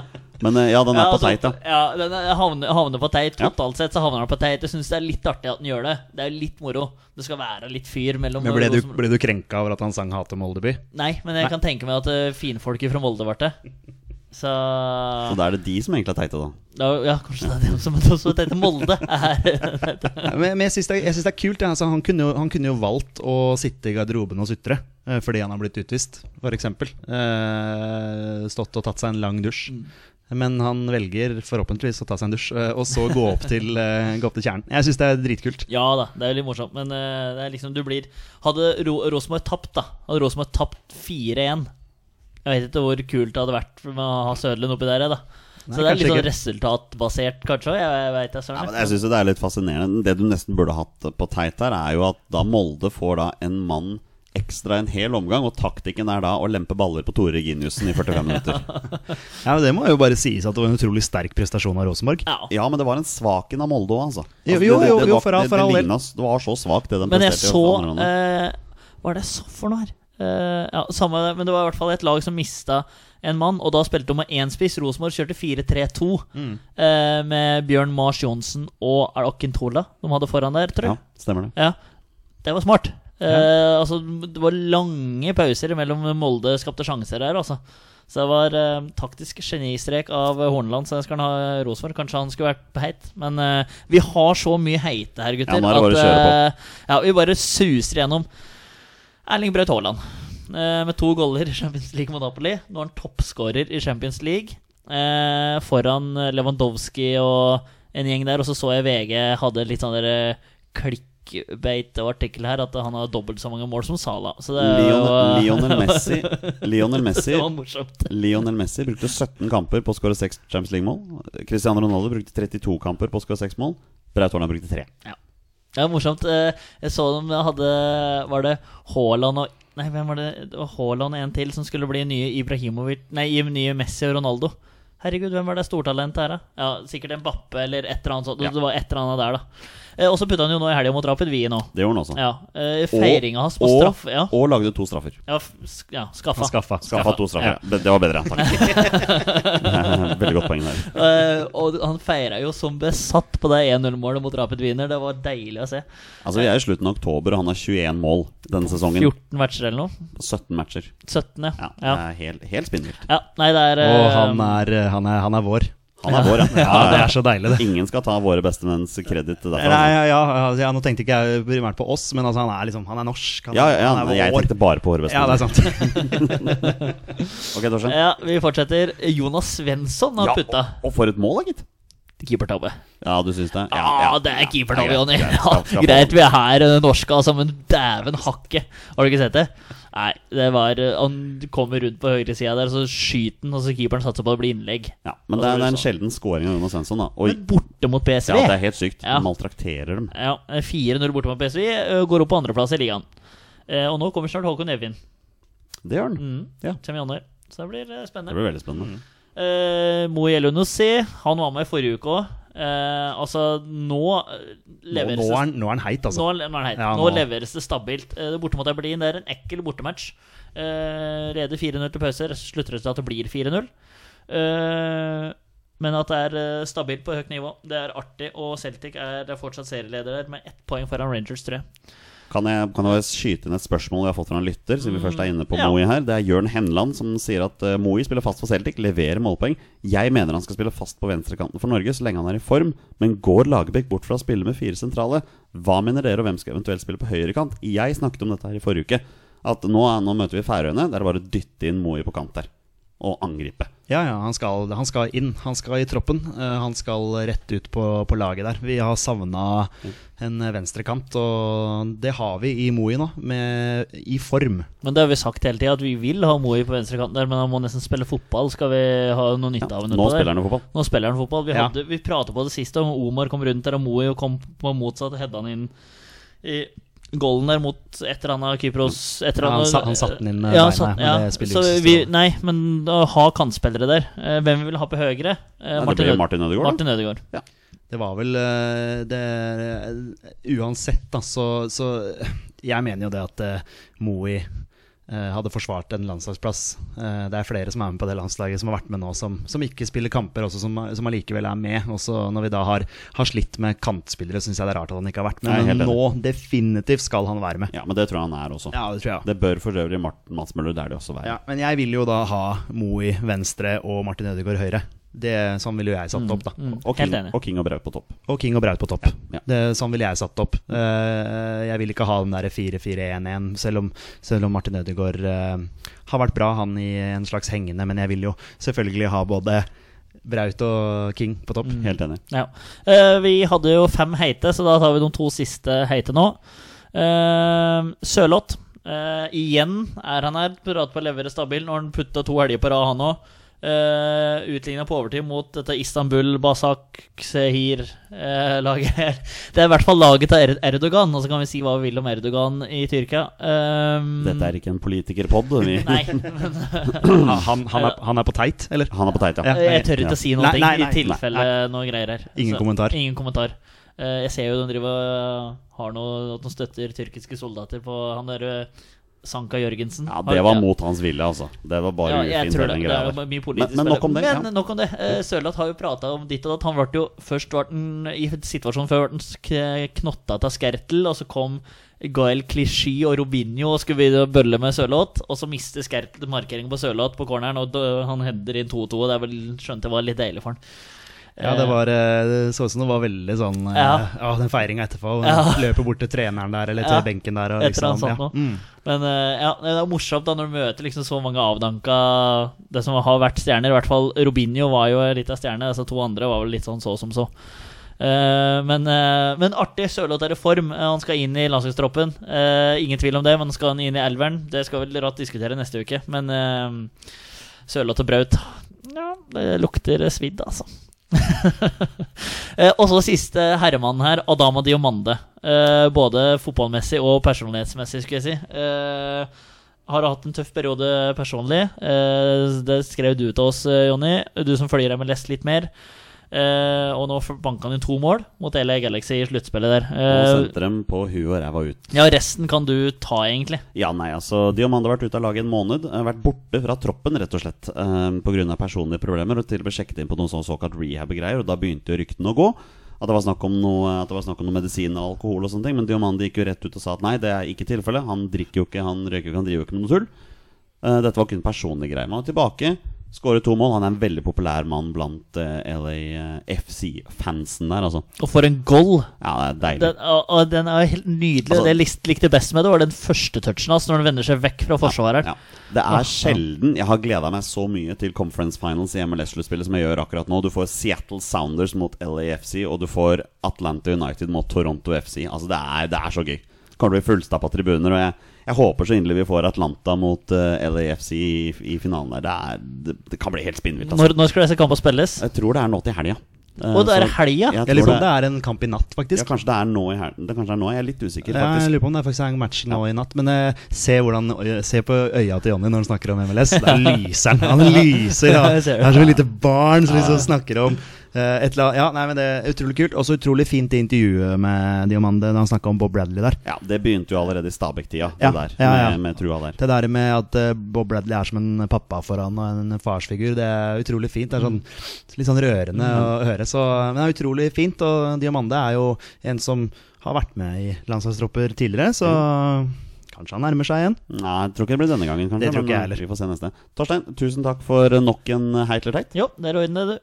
A: Men eh, ja, den er
C: Ja,
A: på
C: altså,
A: teit, da.
C: Ja, den er- havner, havner på teit. Totalt sett så havner den på teit. Jeg syns det er litt artig at den gjør det. Det er litt moro. Det skal være litt fyr mellom
B: Men ble du, ble du krenka over at han sang 'Hate Moldeby'?
C: Nei, men jeg kan tenke meg at uh, finfolket fra Molde ble det. Så
A: Så da er det de som egentlig er teite, da.
C: Ja, kanskje det er de som er teite. Molde. Er,
B: Men, men jeg syns det, det er kult. ja. Altså, han, kunne jo, han kunne jo valgt å sitte i garderoben og sutre eh, fordi han har blitt utvist, f.eks. Eh, stått og tatt seg en lang dusj. Men han velger forhåpentligvis å ta seg en dusj, eh, og så gå opp til, eh, gå opp til kjernen. Jeg syns det er dritkult.
C: ja da, det er litt morsomt, men det er liksom du blir Hadde Ro Rosenborg tapt, da Hadde Rosenborg tapt 4-1 Jeg vet ikke hvor kult det hadde vært med å ha Søderlund oppi der. Da. Så det er litt sånn
B: ikke.
C: resultatbasert, kanskje. Jeg, jeg vet, jeg,
A: Ja, men jeg synes Det er litt fascinerende. Det du nesten burde hatt på teit her, er jo at da Molde får da en mann ekstra en hel omgang, og taktikken er da å lempe baller på Tore Reginiussen i 45 minutter.
B: Ja, men Det må jo bare sies at det var en utrolig sterk prestasjon av Rosenborg.
C: ja.
A: Ja, men det var en svak en av Molde òg, altså.
B: Jo,
A: altså
B: jo,
A: det-
B: jo,
A: det
B: jo,
A: var-
B: for all-
A: det- det
B: del.
A: lignet- Det var så svakt, det den
C: Men jeg så eh, Hva er det jeg så for noe her? Eh, ja, samme men det var i hvert fall et lag som mista en mann, og da spilte de med én spiss. Rosenborg kjørte 4-3-2
A: Mm.
C: uh, med Bjørn Mars Johnsen og Akintola de hadde foran der, tror
A: Ja, stemmer det.
C: Ja, det var smart. Eh, altså, det var lange pauser mellom Molde skapte sjanser der, altså. Så det var uh, taktisk genistrek av Horneland, så jeg skal ha Rosenborg. Kanskje han skulle vært heit, men uh, vi har så mye heite her, gutter.
A: Ja, er på.
C: eh, ja, vi bare suser gjennom. Erling Braut Haaland eh, med to goller i Champions League mot Napoli. Nå er han toppskårer i Champions League eh, foran Lewandowski og en gjeng der. Og så så jeg VG hadde litt sånn der clickbait og artikkel her at han har dobbelt så mange mål som Salah. Så det er
A: Lionel, Lionel Messi Lionel Messi. Lionel Messi brukte 17 kamper på å skåre 6 Champions League-mål. Cristiano Ronaldo brukte 32 kamper på å skåre 6 mål. Braut Haaland brukte 3.
C: Ja, morsomt. Eh, Jeg så dem hadde Var det Haaland og Nei, hvem var det? Det var Haaland en til som skulle bli nye Ibrahimovic Nei, nye Messi og Ronaldo. Herregud, hvem var det stortalentet her, da? Ja, Sikkert en Bappe eller et eller annet sånt.
A: Ja.
C: Det var et eller annet der, da. Eh, Og så putta han jo nå i helga mot Rapid Wien òg.
A: Det gjorde han også.
C: Ja. eh, Feiringa hans på
A: og,
C: straff Ja,
A: og lagde to straffer.
C: ja, sk- ja skaffa.
B: Skaffa.
A: Skaffa to straffer. Ja. Det var bedre, takk. Veldig godt poeng der.
C: Eh, og han feira jo som besatt på det 1-0-målet mot Rapid Wiener. Det var deilig å se.
A: Altså Vi er i slutten av oktober, og han har 21 mål denne sesongen.
C: 14 matcher eller noe.
A: 17 matcher.
C: 17, ja.
A: Ja, det er helt, helt spinnvilt.
C: ja nei, det er
B: Og
C: eh,
B: han er, han er, han er vår.
A: Han er vår, ja.
B: Ja, det er så deilig, det.
A: Ingen skal ta våre bestemenns kreditt.
B: Nei,
A: altså.
B: ja, ja, altså, ja, nå tenkte ikke jeg primært på oss, men altså, han er liksom Han er norsk. Han,
A: Ja, ja,
B: han er
A: jeg
B: vår.
A: tenkte bare på våre
B: Ja, det er sant.
A: Ok, Torstein.
C: Ja, vi fortsetter. Jonas Svensson har
A: Ja,
C: putta
A: og, og for et mål, da, gitt.
C: keepertabbe.
A: Ja, du syns det?
C: Ja, det er keepertabbe,
A: Ja,
C: Jonny.
A: greit,
C: Ja, vi er her norska, norske, altså, men dæven hakke. Har du ikke sett det? Nei, det var eh, Han kommer rundt på høyresida der, så skyter han, og så keeperen satser på at det blir innlegg.
A: Ja, men det er, det er en sjelden scoring av Jonas Svensson. da. Oi,
C: Men borte mot PSV.
A: ja, det er helt sykt.
C: Ja.
A: Maltrakterer dem.
C: Ja, 4-0 borte mot PSV. eh, Går opp på andreplass i ligaen. Eh, Og nå kommer snart Håkon Evin.
A: Det gjør han.
C: Mm.
A: Ja.
C: Kommer i januar. Så det blir spennende.
A: Det blir veldig spennende.
C: Eh, Mo Elunussi, han var med i forrige uke òg. Eh, altså, nå leveres
B: Nå,
C: nå,
B: er, nå er han heit, altså.
C: Nå, er heit.
B: Ja,
C: nå
B: nå-
C: leveres det stabilt. Eh, borte mot Aberdeen det er en ekkel bortematch. Eh, Reder 4-0 til pause. det blir 4-0. Eh, men at det er eh, stabilt på høyt nivå, det er artig. Og Celtic er fortsatt serieleder der med ett poeng foran Rangers, tror jeg.
A: Kan jeg, kan jeg skyte inn et spørsmål vi har fått fra en lytter, siden vi først er inne på
C: Ja.
A: Moi her? Det er Jørn Henland som sier at uh, Moi spiller fast for Celtic, leverer målpoeng. Jeg mener han skal spille fast på venstrekanten for Norge så lenge han er i form, men går Lagerbäck bort fra å spille med fire sentrale? Hva mener dere, og hvem skal eventuelt spille på høyrekant? Jeg snakket om dette her i forrige uke. At nå, nå møter vi Færøyene. Der er det bare å dytte inn Moi på kant der. Og angripe.
B: Ja, ja, han skal, han skal inn. Han skal i troppen. Eh, han skal rett ut på, på laget der. Vi har savna en venstrekant, og det har vi i Moi nå, med, i form.
C: Men det har vi sagt hele tida, at vi vil ha Moi på venstrekanten der, men han må nesten spille fotball. Skal vi ha noe nytte av ham?
A: Nå spiller han jo fotball.
C: Nå spiller han fotball. Vi,
B: Ja.
C: vi pratet på det siste om Omar kom rundt der, og Moi kom på motsatt og hedda han inn i goalen der mot et eller annet Kypros et eller
B: Ja, han
C: annet-
B: sa- han satte den inn med
C: ja,
B: beina,
C: satt-
B: men
C: ja.
B: det spiller
C: Så
B: ikke så
C: vi. Nei, men å ha kantspillere der eh, Hvem vi vil ha på høyre? Eh,
A: Ja, det Martin Ødegaard.
C: Martin Ødegaard.
B: Det var vel eh, det, Uansett, da, så, så Jeg mener jo det at Moe Moi eh, hadde forsvart en landslagsplass. Eh, det er flere som er med på det landslaget som har vært med nå, som, som ikke spiller kamper, også som, som allikevel er med. Også når vi da har, har slitt med kantspillere, syns jeg det er rart at han ikke har vært med.
A: Nei,
B: Men nå definitivt skal han være med.
A: Ja, men det tror jeg han er også.
B: Ja, det tror jeg.
A: Det bør for øvrig Martin Mats Møller det også være.
B: Ja, men jeg vil jo da ha Mo i venstre og Martin Ødegaard høyre. Det, sånn ville jeg satt opp, da.
C: Mm,
A: Og, King, og King og Braut på topp.
B: Og King og Braut på topp.
A: Ja.
B: Det, sånn ville jeg satt opp. Uh, jeg vil ikke ha den der 4-4-1-1, selv, om- selv om Martin Ødegaard uh, har vært bra, han i en slags hengende, men jeg vil jo selvfølgelig ha både Braut og King på topp.
A: Helt enig.
C: Ja. Uh, vi hadde jo fem heite, så da tar vi de to siste heite nå. Uh, Sørloth. Eh, igjen er han her, parat på levere stabil. Når han putta to helger på rad, han òg. Uh, Utligna på overtid mot dette Istanbul Basak Sehir-laget uh, Det er i hvert fall laget til Er- Erdogan, og så kan vi si hva vi vil om Erdogan i Tyrkia. Um,
A: Dette er ikke en politikerpod.
C: Nei, men
B: han, han, er, han er på teit, eller?
A: Han er på teit, ja.
B: Ja.
C: jeg tør ikke å si noe
B: Nei, nei, nei,
C: i tilfelle noe greier her.
B: Ingen
C: Så-
B: kommentar.
C: Ingen kommentar. Uh, jeg ser jo de driver har noe at de støtter tyrkiske soldater på han derre eh, Sanka Jørgensen.
A: Ja, Det var mot hans vilje, altså. Det var bare
C: ja,
A: ufint,
C: det. Det er mye politisk
A: Men, men nok om det.
C: Men
A: Ja.
C: nok om det. Uh, Sørloth har jo prata om ditt og datt. Han ble jo først ble den, I situasjonen før ble han knotta til Skertel, og så kom Gael Clichy og Robinho og skulle bølle med Sørloth. Og så mister Skertel markeringen på Sørloth på corneren, og han header inn 2-2. Det er vel, skjønte jeg var litt deilig for han.
B: Ja, det var eh, det så ut som det var veldig sånn eh,
C: Ja.
B: Ja, den feiringa etterpå.
C: Ja.
B: Løper bort til treneren der, eller til
C: Ja.
B: benken der. Og liksom,
C: sånt
B: ja. mm.
C: Men eh, ja, det er morsomt da når du møter liksom så mange avdanka Det som har vært stjerner. I hvert fall Robinho var jo litt av stjerne. Disse to andre var vel litt sånn så som så. Men, men artig. Sørloth er i form. Han skal inn i landslagstroppen. Ingen tvil om det, men skal han inn i elveren? Det skal vel rått diskutere neste uke. Men Sørloth og Braut Ja, det lukter svidd, altså. Eh, og så siste herremannen her, Adama Diomande. Eh, både fotballmessig og personlighetsmessig, skulle jeg si. Eh, har hatt en tøff periode personlig. Det skrev du til oss, Jonny. Du som følger med, lest litt mer. Eh, og nå banka han inn to mål mot LA Galaxy i sluttspillet der.
A: Og
C: Eh,
A: sendte dem på huet og ræva ut.
C: ja, resten kan du ta, egentlig.
A: Ja, nei, altså Diomande har vært ute av laget en måned. eh, Vært borte fra troppen, rett og slett. Eh, Pga. personlige problemer. Og til og med sjekket inn på noen sånn såkalt rehab-greier. Og da begynte jo ryktene å gå. At det var snakk om noe, at det var snakk om noe medisin og alkohol og sånne ting. Men Diomande gikk jo rett ut og sa at nei, det er ikke tilfellet. Han drikker jo ikke, han røyker jo ikke, han driver jo ikke med noe tull. Uh, Dette var kun personlige greier. Man var tilbake. Skåret to mål. Han er en veldig populær mann blant eh, LA FC-fansen der, altså.
C: Og for en goal!
A: Ja, det er deilig.
C: Den, og, og den er helt nydelig.
A: Altså-
C: det jeg likte best med det, var den første touchen hans når han vender seg vekk fra forsvareren.
A: Ja. Det er sjelden jeg har gleda meg så mye til conference finals i MLS-sluttspillet som jeg gjør akkurat nå. Du får Seattle Sounders mot LAFC, og du får Atlanta United mot Toronto FC. Altså, det er, det er så gøy. Kommer til å bli fullstappa tribuner, og jeg, jeg håper så inderlig vi får Atlanta mot uh, LAFC i, i finalen der. Det, er, det, det kan bli helt spinnvilt. Altså.
C: Når, når skal disse kampene spilles?
A: Jeg tror det er nå til helga. Uh,
C: Og det er
A: så-
C: helga?
A: Jeg
B: Jeg lurer på om det er en kamp i natt, faktisk.
A: ja, kanskje det er nå i helgen. Det kanskje er nå, jeg er litt usikker,
B: Ja, jeg lurer på om det faktisk er en match nå i natt. Men uh, se, hvordan, uh, se på øya til Jonny når han snakker om MLS. Der lyser han. Han lyser. Ja. Det er som et lite barn som liksom snakker om eh, et eller annet. Ja, nei, men det er utrolig kult. Også utrolig fint intervju med Diomande da han snakka om Bob Bradley der.
A: Ja, Det begynte jo allerede i Stabæk-tida, det
B: Ja,
A: der.
B: ja, ja.
A: Med, med trua der.
B: Det der med at eh, Bob Bradley er som en pappa for han og en farsfigur, det er utrolig fint. Det er sånn, litt sånn rørende å høre. Så, men det er utrolig fint, og Diamande er jo en som har vært med i landslagstropper tidligere, så kanskje han nærmer seg igjen.
A: Nei, jeg tror ikke det blir denne gangen. kanskje
B: Det tror ikke jeg
A: eh,
B: heller.
A: Vi får se neste. Torstein, tusen takk for nok en heit eller teit.
C: Jo, det er ordnet, du.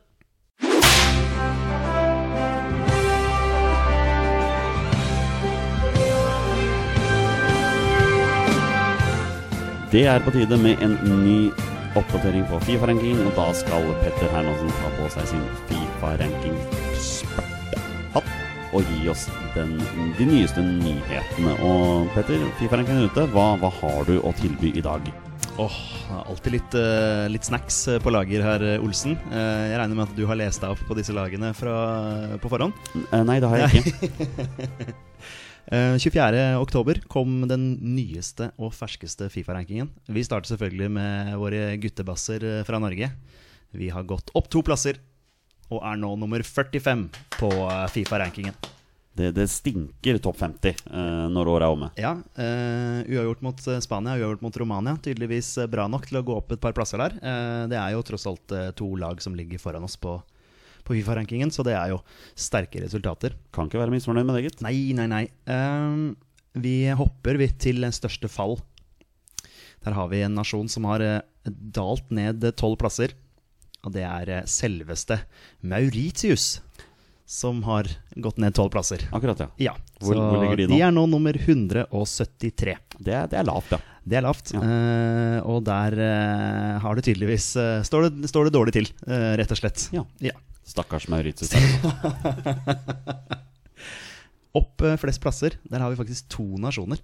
A: Det er på tide med en ny oppdatering på Fifa-ranking, og da skal Petter Hermansen ta på seg sin Fifa-ranking-spurtehatt og gi oss den, de nyeste nyhetene. Og Petter, Fifa-rankingen er ute. Hva, hva har du å tilby i dag?
B: Åh, er alltid litt, uh, litt snacks eh, på lager her, eh, Olsen. Uh, jeg regner med at du har lest deg opp på disse lagene fra, på forhånd.
A: Eh, Nei, det har jeg ikke.
B: Eh, 24. oktober kom den nyeste og ferskeste Fifa-rankingen. Vi starter selvfølgelig med våre guttebasser eh, fra Norge. Vi har gått opp to plasser og er nå nummer 45 på eh, Fifa-rankingen.
A: Det, det stinker topp 50 eh, når året er omme.
B: Ja, eh, Uavgjort mot eh, Spania, uavgjort mot Romania. Tydeligvis eh, bra nok til å gå opp et par plasser der. Eh, det er jo tross alt eh, to lag som ligger foran oss på, på Fifa-rankingen, så det er jo sterke resultater.
A: Kan ikke være misfornøyd med det, gitt.
B: Nei, nei, nei. Um, vi hopper vi til største fall. Der har vi en nasjon som har eh, dalt ned tolv plasser. Og det er eh, selveste Mauritius som har gått ned tolv plasser.
A: Akkurat, ja.
B: Ja,
A: Hvor-
B: så
A: hvor ligger de nå?
B: De er nå nummer 173.
A: Det, det er lavt, ja.
B: Det er lavt.
A: Ja.
B: Uh, og der uh, har det tydeligvis uh, står, det, står det dårlig til, rett og slett.
A: Ja.
B: Ja.
A: Stakkars Mauritius.
B: Opp eh, flest plasser, der har vi faktisk to nasjoner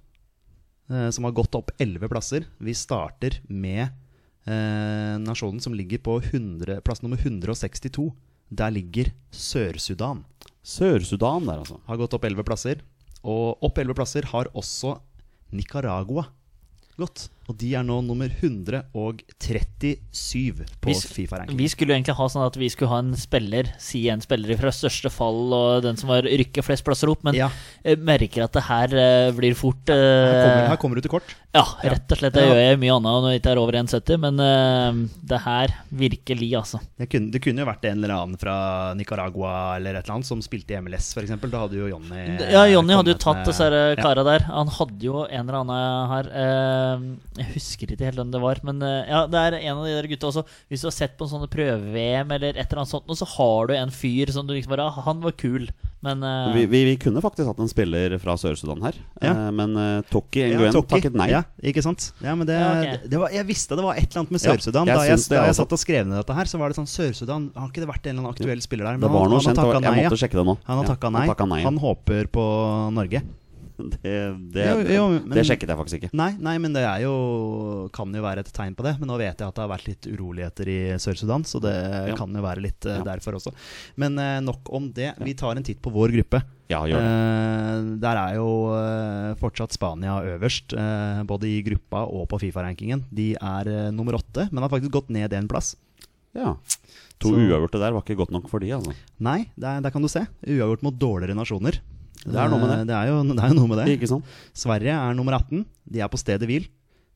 B: eh, som har gått opp elleve plasser. Vi starter med eh, nasjonen som ligger på 100, plass nummer 162. Der ligger Sør-Sudan.
A: Sør-Sudan der, altså.
B: Har gått opp elleve plasser. Og opp elleve plasser har også Nicaragua gått. Og de er nå nummer 137 på Fifa-ranking.
C: Vi skulle jo egentlig ha sånn at vi skulle ha en spiller, si en spiller fra største fall og den som var rykker flest plasser opp, men
B: Ja.
C: jeg merker at det her eh, blir fort
B: Her kommer,
C: eh,
B: her kommer du til kort.
C: Ja, rett og slett. Det
B: Ja.
C: gjør jeg mye annet når jeg ikke er over 1,70, men uh, det her virkelig, altså.
B: Det kunne, det kunne jo vært en eller annen fra Nicaragua eller et eller annet som spilte i MLS, f.eks. Da hadde jo Jonny
C: Ja, Jonny hadde jo tatt disse
B: Ja.
C: kara der. Han hadde jo en eller annen her eh, Jeg husker ikke helt hvem det var, men eh, ja, det er en av de der gutta også. Hvis du har sett på en sånn prøve-VM eller et eller annet sånt, og så har du en fyr som du liksom bare ah, Han var kul, men uh...
A: Vi, vi, vi kunne faktisk hatt en spiller fra Sør-Sudan her,
B: Ja.
A: eh, men uh, Tokki Nguyen
B: ja,
A: takket nei.
B: Ja, ikke sant? Ja, men det,
C: Ja, ok.
B: det var, jeg visste det var et eller annet med Sør-Sudan. da jeg, da jeg satt og skrev ned dette her, så var det sånn Sør-Sudan Har ikke det vært en eller annen aktuell spiller der?
A: Det var noe
B: han,
A: kjent.
B: har
A: det var-
B: takka nei.
A: Jeg måtte sjekke det nå.
B: Han har
A: Ja,
B: takka nei.
A: nei.
B: Han håper på Norge.
A: Det, det,
B: Jo, jo, men-
A: det sjekket jeg faktisk ikke.
B: Nei, nei, men det jo kan jo være et tegn på det. Men nå vet jeg at det har vært litt uroligheter i Sør-Sudan, så det
A: Ja.
B: kan jo være litt uh,
A: Ja.
B: derfor også. Men uh, nok om det. Vi tar en titt på vår gruppe.
A: Ja, gjør det.
B: Uh, der er jo fortsatt Spania øverst, både i gruppa og på Fifa-rankingen. De er nummer åtte, men har faktisk gått ned en plass.
A: Ja. To
B: Så-
A: uavgjorte der var ikke godt nok for de, altså.
B: Nei, der, der kan du se. Uavgjort mot dårligere nasjoner.
A: Det er noe med det.
B: Eh, Det er jo, det er jo noe med det.
A: Ikke sant?
B: Sverige er nummer 18. De er på stedet hvil.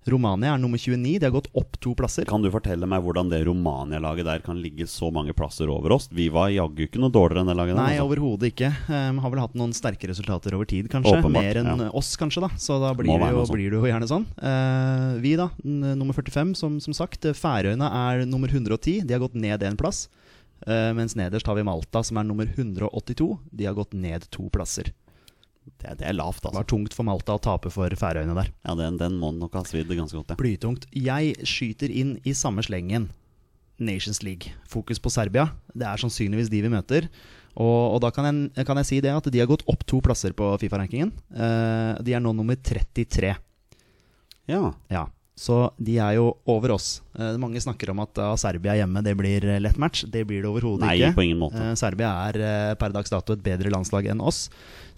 B: Romania er nummer 29. De har gått opp to plasser.
A: Kan du fortelle meg hvordan det Romania-laget der kan ligge så mange plasser over oss? Vi var jaggu ikke noe dårligere enn det laget der.
B: Nei,
A: altså.
B: overhodet ikke. Um, har vel hatt noen sterke resultater over tid, kanskje.
A: Åpenbart,
B: Mer enn
A: ja.
B: oss, kanskje. da Så da blir det, jo, blir det jo gjerne sånn. Uh, vi, da, nummer 45, som, som sagt. Færøyene er nummer 110. De har gått ned en plass. Eh, mens nederst har vi Malta, som er nummer 182. De har gått ned to plasser.
A: Det, det er lavt, altså.
B: Det var tungt for Malta å tape for Færøyene der.
A: Ja, den, den må nok ha svidd ganske godt, ja.
B: Blytungt. Jeg skyter inn i samme slengen Nations League. Fokus på Serbia. Det er sannsynligvis de vi møter. Og, og da kan jeg, kan jeg si det at de har gått opp to plasser på Fifa-rankingen. Eh, de er nå nummer 33.
A: Ja,
B: Ja, Så de er jo over oss. Eh, mange snakker om at uh, Serbia hjemme det blir eh, lett match. Det blir det overhodet ikke.
A: på ingen måte.
B: Eh, Serbia er eh, per dags dato et bedre landslag enn oss.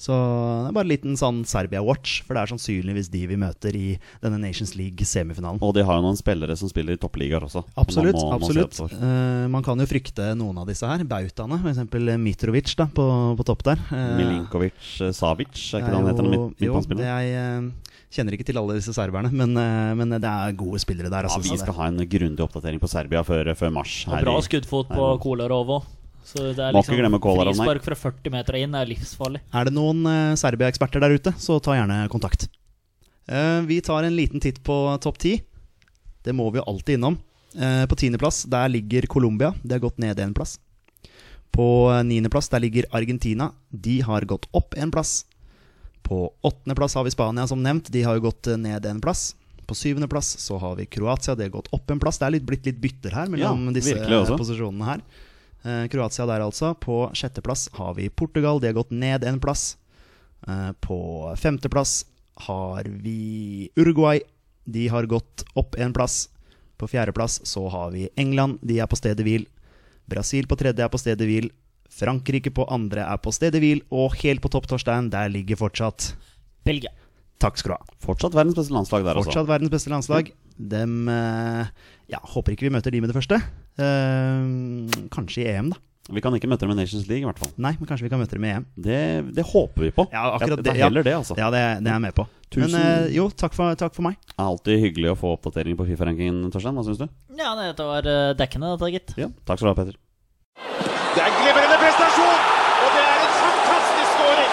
B: Så det er bare en liten sånn Serbia-watch, for det er sannsynligvis de vi møter i denne Nations League-semifinalen.
A: Og de har jo noen spillere som spiller i toppligaer også.
B: Absolutt.
A: Man må-
B: absolutt.
A: Man.
B: Eh, man kan jo frykte noen av disse her. Bautaene, f.eks. Mitrovic da, på, på topp der. Eh,
A: Milinkovic eh, Savic, er ikke det han heter?
B: jo-
A: midtbanespiller?
B: Er, eh, kjenner ikke til alle disse serberne, men, eh, men det er gode spillere der.
A: Ja,
B: Altså,
A: vi skal ha en grundig oppdatering på Serbia før, før mars.
C: Og
A: her
C: bra
A: i-
C: skuddfot på Kolarov òg. Så det er
A: Må
C: liksom
A: ikke glemme Kolarov,
C: frispark fra 40 meter inn er livsfarlig.
B: Er det noen uh, Serbia-eksperter der ute, så ta gjerne kontakt. Uh, vi tar en liten titt på topp ti. Det må vi jo alltid innom. Uh, på tiendeplass der ligger Colombia. Det har gått ned en plass. På eh, niendeplass der ligger Argentina. De har gått opp en plass. På åttendeplass har vi Spania, som nevnt. De har jo gått eh, ned en plass. På syvendeplass så har vi Kroatia. Det har gått opp en plass. Det er litt, blitt litt bytter her mellom
A: Ja,
B: disse posisjonene her. Eh, Kroatia der altså. På sjetteplass har vi Portugal. De har gått ned en plass. Eh, på femteplass har vi Uruguay. De har gått opp en plass. På fjerdeplass så har vi England. De er på stedet hvil. Brasil på tredje er på stedet hvil. Frankrike på andre er på stedet hvil. Og helt på topp, Torstein, der ligger fortsatt
C: Belgia.
B: Takk skal du ha.
A: Fortsatt verdens beste landslag der, altså.
B: Fortsatt verdens beste landslag. Dem eh, Ja, håper ikke vi møter de med det første. Eh, kanskje i EM, da.
A: Vi kan ikke møte dem i Nations League, i hvert fall.
B: Nei, men kanskje vi kan møte dem i EM.
A: Det, det håper vi på.
B: Ja, akkurat
A: det,
B: det.
A: er
B: ja.
A: heller det, altså.
B: Ja, det, det er jeg med på.
A: Tusen-
B: Men eh, jo, takk for, takk for meg.
A: Det er alltid hyggelig å få oppdateringer på Fifa-rankingen, Torstein. Hva syns du?
C: Ja, dette var eh, dekkende, dette, gitt.
A: Ja, takk skal du ha, Petter.
D: Det er en glimrende prestasjon, og det er en fantastisk skåring.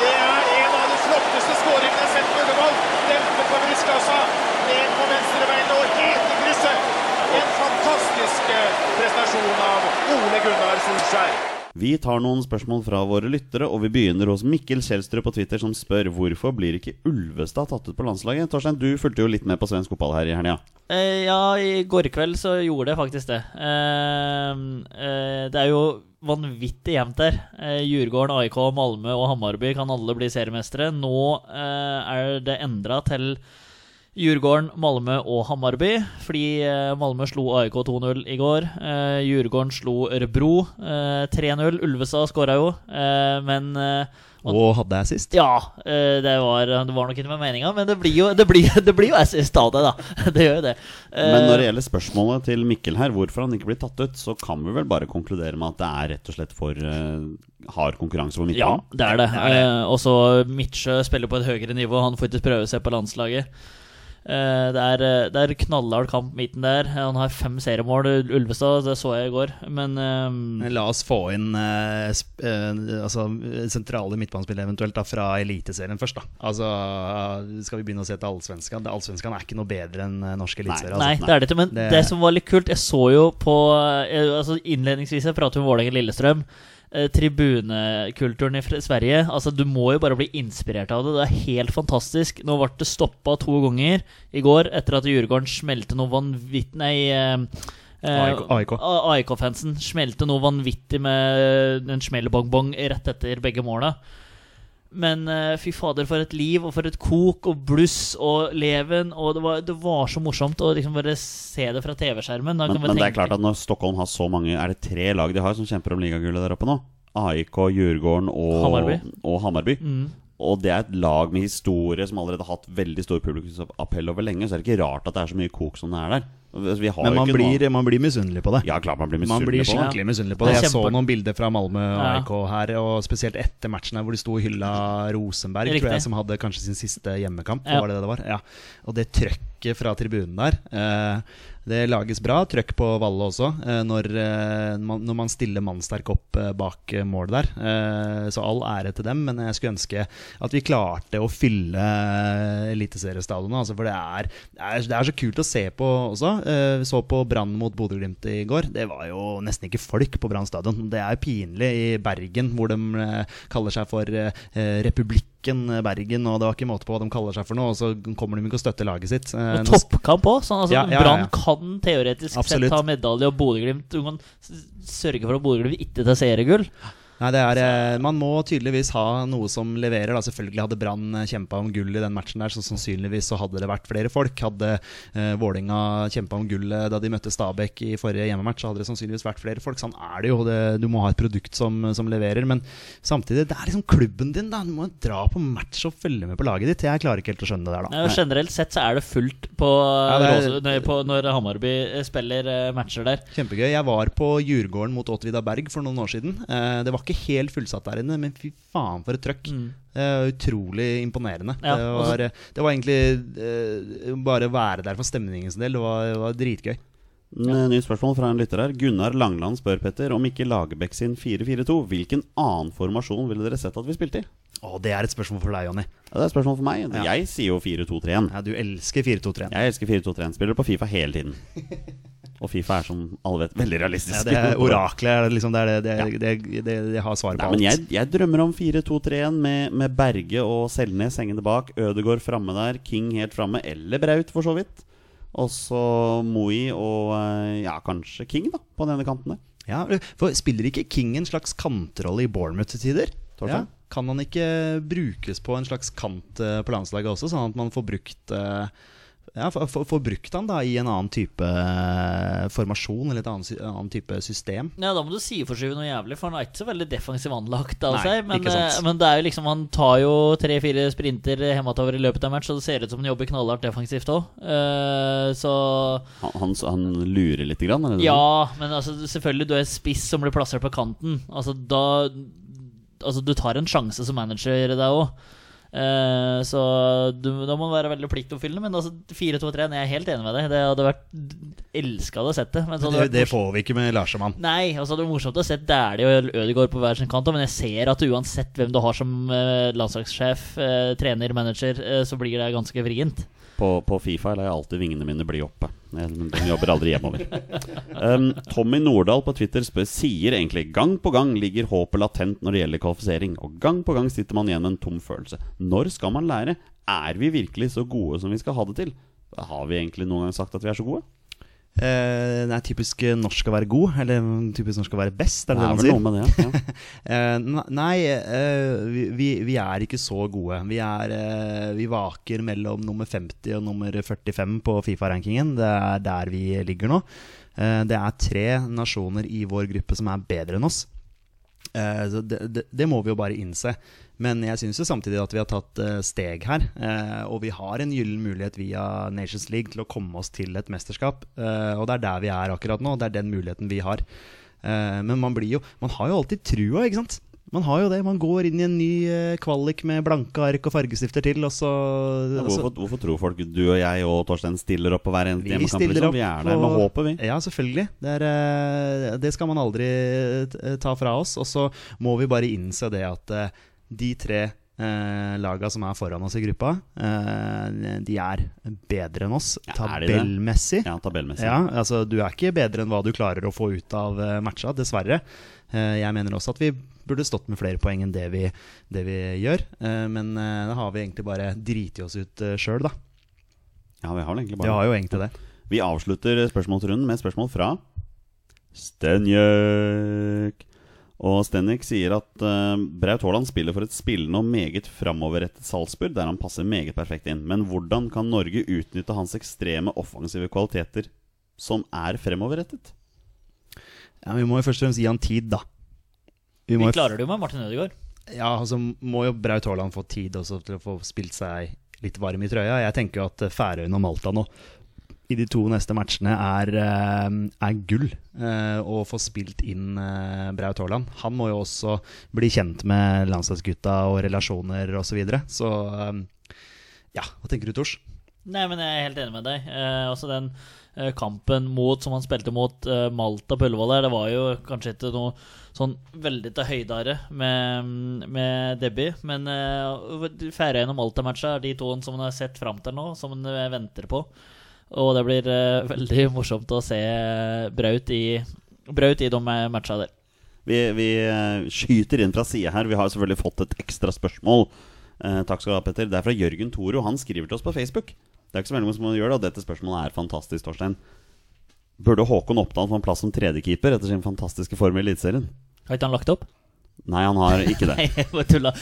D: Det er en av de flotteste skåringene jeg har sett på Ullevål. Dempe på brystkassa, ned på venstrebeinet og helt i krysset. En fantastisk eh, prestasjon av Ole Gunnar Solskjær.
A: Vi tar noen spørsmål fra våre lyttere, og vi begynner hos Mikkel Kjelstrup på Twitter, som spør hvorfor blir ikke Ulvestad tatt ut på landslaget. Torstein, du fulgte jo litt med på svensk fotball her i helga.
C: Eh, ja, i går kveld så gjorde jeg faktisk det. Eh, eh, det er jo vanvittig jevnt der. Eh, Djurgården, AIK, Malmö og Hammarby kan alle bli seriemestere. Nå eh, er det endra til Djurgården, Malmö og Hammarby. Fordi eh, Malmö slo AIK 2-0 i går. Eh, Djurgården slo Ørebro eh, 3-0. Ulvestad skåra jo, eh, men og,
B: Og hadde sist.
C: ja, eh, det var, det var nok ikke med meninga, men det blir jo, det blir, det blir jo assist av det, da. Det gjør jo det. Eh,
A: Men når det gjelder spørsmålet til Mikkel her, hvorfor han ikke blir tatt ut, så kan vi vel bare konkludere med at det er rett og slett for eh, hard konkurranse på
C: Ja, det er det. Eh, og så Midtsjø spiller på et høyere nivå. Han får ikke prøve seg på landslaget. Eh, det, er, eh, det er knallhard kamp midten der. Han har fem seriemål, Ulvestad. Det så jeg i går. Men um,
B: La oss få inn uh, sp eh, altså, sentrale midtbanespillere eventuelt da, fra Eliteserien først. da Altså, Skal vi begynne å se til Allsvenskan? Det- Allsvenskan er ikke noe bedre enn norske norsk eliteserie.
C: Nei,
B: Altså.
C: det er det ikke. Men det,
B: Det-
C: som var litt kult Jeg så jo på altså Innledningsvis jeg pratet om Vålerenga-Lillestrøm. Eh, tribunekulturen i Sverige. Altså Du må jo bare bli inspirert av det. Det er helt fantastisk. Nå ble det stoppa to ganger i går etter at Djurgården smelte noe vanvittig Nei eh, eh, AIK-fansen smelte noe vanvittig med en smellbongbong rett etter begge måla. Men uh, fy fader, for et liv, og for et kok, og bluss og leven. Og det var, det var så morsomt å liksom bare se det fra TV-skjermen.
A: Men, men det er klart at når Stockholm har så mange Er det tre lag de har som kjemper om ligagullet der oppe nå? AIK, Djurgården og
C: Hammarby.
A: Og, Hammarby.
C: Mm.
A: og det er et lag med historie som allerede har hatt veldig stor publikumsappell over lenge. Så er det ikke rart at det er så mye kok som det er der. Altså, Vi har
B: Men
A: jo
B: man
A: ikke
B: blir,
A: noe
B: man blir misunnelig på det.
A: Ja, klart man blir
B: Man blir
A: misunnelig på det.
B: skikkelig misunnelig på
C: Det
B: det. Jeg så noen bilder fra Malmö. AIK her, og spesielt etter matchen her hvor de sto og hylla Rosenberg,
C: Riktig.
B: tror jeg, som hadde kanskje sin siste hjemmekamp.
C: Ja.
B: Var det det det var? Ja. Og det trøkket fra tribunen der eh, Det lages bra trøkk på Valle også, eh, når, eh, når man stiller mannsterk opp bak målet mål der. Så all ære til dem, men jeg skulle ønske at vi klarte å fylle Eliteseriestadionet. Altså, for det er, det, er, det er så kult å se på også. Vi så på Brann mot Bodø-Glimt i går. Det var jo nesten ikke folk på Brann stadion. Det er pinlig i Bergen, hvor de kaller seg for eh, Republikken Bergen, og det var ikke måte på hva de kaller seg for noe, og så kommer de ikke og støtter laget sitt. Eh,
C: Og
B: nå-
C: toppkamp òg. Sånn, altså,
B: Ja, ja, ja.
C: Brann kan teoretisk
B: Absolutt.
C: sett ta medalje, og Bodø-Glimt sørge for at Bodø-Glimt ikke tar seriegull.
B: Nei, det er, eh, Man må tydeligvis ha noe som leverer. Da. Selvfølgelig hadde Brann kjempa om gull i den matchen, der, så sannsynligvis så hadde det vært flere folk. Hadde eh, Vålinga kjempa om gullet da de møtte Stabæk i forrige hjemmematch, så hadde det sannsynligvis vært flere folk. Sånn er det jo. Det, du må ha et produkt som, som leverer. Men samtidig, det er liksom klubben din. da Du må dra på match og følge med på laget ditt. Jeg klarer ikke helt å skjønne det der, da.
C: Nei, generelt sett så er det fullt på,
B: Ja, det er-
C: Råse- på når Hammarby spiller eh, matcher der.
B: Kjempegøy. Jeg var på Djurgården mot Åtvida Berg for noen år siden. Eh, det var ikke helt fullsatt der inne, men fy faen for et trøkk.
C: Mm.
B: Uh, utrolig imponerende.
C: Ja,
B: det, var, det var egentlig uh, bare å være der for stemningens del. Det var, det var dritgøy.
A: Ja. Nytt spørsmål fra en lytter her. Gunnar Langland spør Petter om ikke Lagerbäck sin 4-4-2. Hvilken annen formasjon ville dere sett at vi spilte i?
B: Å, det er et spørsmål for deg, Jonny.
A: Ja, det er et spørsmål for meg.
B: Ja.
A: Jeg sier jo 4-2-3-1.
B: Ja, du elsker 4-2-3-1.
A: Jeg elsker 4-2-3-1. Spiller på Fifa hele tiden. Og Fifa er som alle vet veldig realistisk.
B: Ja, det er oraklet. liksom, det er det, det,
A: Ja.
B: det, det, har svaret på
A: Nei, men
B: alt.
A: jeg, jeg drømmer om 4-2-3-1 med, med Berge og Selnes hengende bak. Ødegård framme der, King helt framme, eller Braut for så vidt. Og så Moi og eh, ja, kanskje King da, på den ene kanten der.
B: Ja, for Spiller ikke King en slags kantrolle i Bournemouth til tider?
A: Ja.
B: Kan han ikke brukes på en slags kant eh, på landslaget også, sånn at man får brukt eh, ja, få- brukt han da i en annen type eh, formasjon eller et annet, annen type system.
C: Ja, da må du sideforskyve noe jævlig, for han er ikke så veldig defensiv anlagt av
B: Nei,
C: seg. Men, eh, men det er jo liksom han tar jo tre-fire sprinter hjemover i løpet av match, og det ser ut som han jobber knallhardt defensivt òg. så
A: Han, han, han lurer litt, grann, er det?
C: Ja, men altså, selvfølgelig, du er spiss som blir plassert på kanten. Altså, da Altså, du tar en sjanse som manager, deg òg. Så du, da må du være veldig pliktoppfyllende. Men altså, 4-2-3, jeg er helt enig med deg. Det hadde vært Elska å sette. Men så hadde
B: Det, det
C: morsomt-
B: får vi ikke med Larsemann.
C: Nei, altså det vært morsomt å se Dæhlie og Ødegaard på hver sin kant, men jeg ser at uansett hvem du har som eh, landslagssjef, eh, trener, manager, eh, så blir det ganske vrient.
A: På, på Fifa lar jeg alltid vingene mine bli oppe. De jobber aldri hjemover. Um, Tommy Nordahl på Twitter spør, sier egentlig gang på gang ligger håpet latent når det gjelder kvalifisering, og gang på gang sitter man igjen med en tom følelse. Når skal man lære? Er vi virkelig så gode som vi skal ha det til? Har vi egentlig noen gang sagt at vi er så gode?
B: Eh, det er typisk norsk å være god, eller typisk norsk å være best, er det det,
A: er
B: man sier?
A: det. Ja.
B: uh, nei, uh, vi, vi, er ikke så gode. Vi, er, vi vaker mellom nummer 50 og nummer 45 på Fifa-rankingen. Det er der vi ligger nå. Det er tre nasjoner i vår gruppe som er bedre enn oss. Eh, det, det, det må vi jo bare innse. Men jeg syns samtidig at vi har tatt eh, steg her. eh, og vi har en gyllen mulighet via Nations League til å komme oss til et mesterskap. og det er der vi er akkurat nå. Det er den muligheten vi har. Men man blir jo Man har jo alltid trua, ikke sant? Man har jo det. Man går inn i en ny eh, kvalik med blanke ark og fargestifter til, og så
A: Ja, Hvorfor, hvorfor tror folk du og jeg og Torstein stiller opp på hver eneste
B: vi
A: hjemmekamp?
B: stiller
A: Liksom?
B: opp
A: Vi er der med
B: og-
A: håpet, vi.
B: Ja, selvfølgelig. Det, er, eh, det skal man aldri eh, ta fra oss. Og så må vi bare innse det at de tre eh, laga som er foran oss i gruppa, eh, de er bedre enn oss tabellmessig.
A: Ja, tabellmessig.
B: Ja, altså Du er ikke bedre enn hva du klarer å få ut av matcha, dessverre. Eh, jeg mener også at vi burde stått med flere poeng enn det vi, det vi gjør. Eh, men eh, da har vi egentlig bare driti oss ut uh, sjøl, da.
A: Ja, vi har egentlig
B: Vi
A: Det
B: har jo egentlig det.
A: Vi avslutter spørsmålsrunden med et spørsmål fra Stenjøk. Og Stenjøk sier at uh, Braut Haaland spiller for et spillende og meget framoverrettet Salzburg, der han passer meget perfekt inn. Men hvordan kan Norge utnytte hans ekstreme offensive kvaliteter som er fremoverrettet?
B: Ja, vi må jo først og fremst gi han tid, da.
C: Vi
B: må
C: klarer det jo med Martin Ødegaard.
B: Ja, altså må jo Braut Haaland få tid også til å få spilt seg litt varm i trøya. Jeg tenker jo at eh, Færøyene og Malta nå i de to neste matchene er, eh, er gull. eh, Å få spilt inn Braut Haaland. Han må jo også bli kjent med landslagsgutta og relasjoner osv. Så, videre. så ja, hva tenker du, Tors?
C: Nei, men jeg er helt enig med deg. Eh, også den kampen mot, som han spilte mot eh, Malta på Ullevål der, det var jo kanskje ikke noe sånn veldig til høydare med, med Debbie. Men uh, Færøyene og Malta-matcha er de to som han har sett fram til nå, som han eh, venter på. Og det blir uh, veldig morsomt å se Braut i, Braut i de matcha der.
A: Vi, vi eh, skyter inn fra sida her. Vi har selvfølgelig fått et ekstra spørsmål. Eh, takk skal du ha, Petter. Det er fra Jørgen Toro. Han skriver til oss på Facebook. Det er ikke så veldig mye som gjør da dette spørsmålet er fantastisk, Torstein. Burde Håkon Oppdal få en plass som tredjekeeper etter sin fantastiske form i Eliteserien?
C: Har ikke han lagt opp?
A: Nei, han har ikke det.
C: Nei, jeg bare tulla.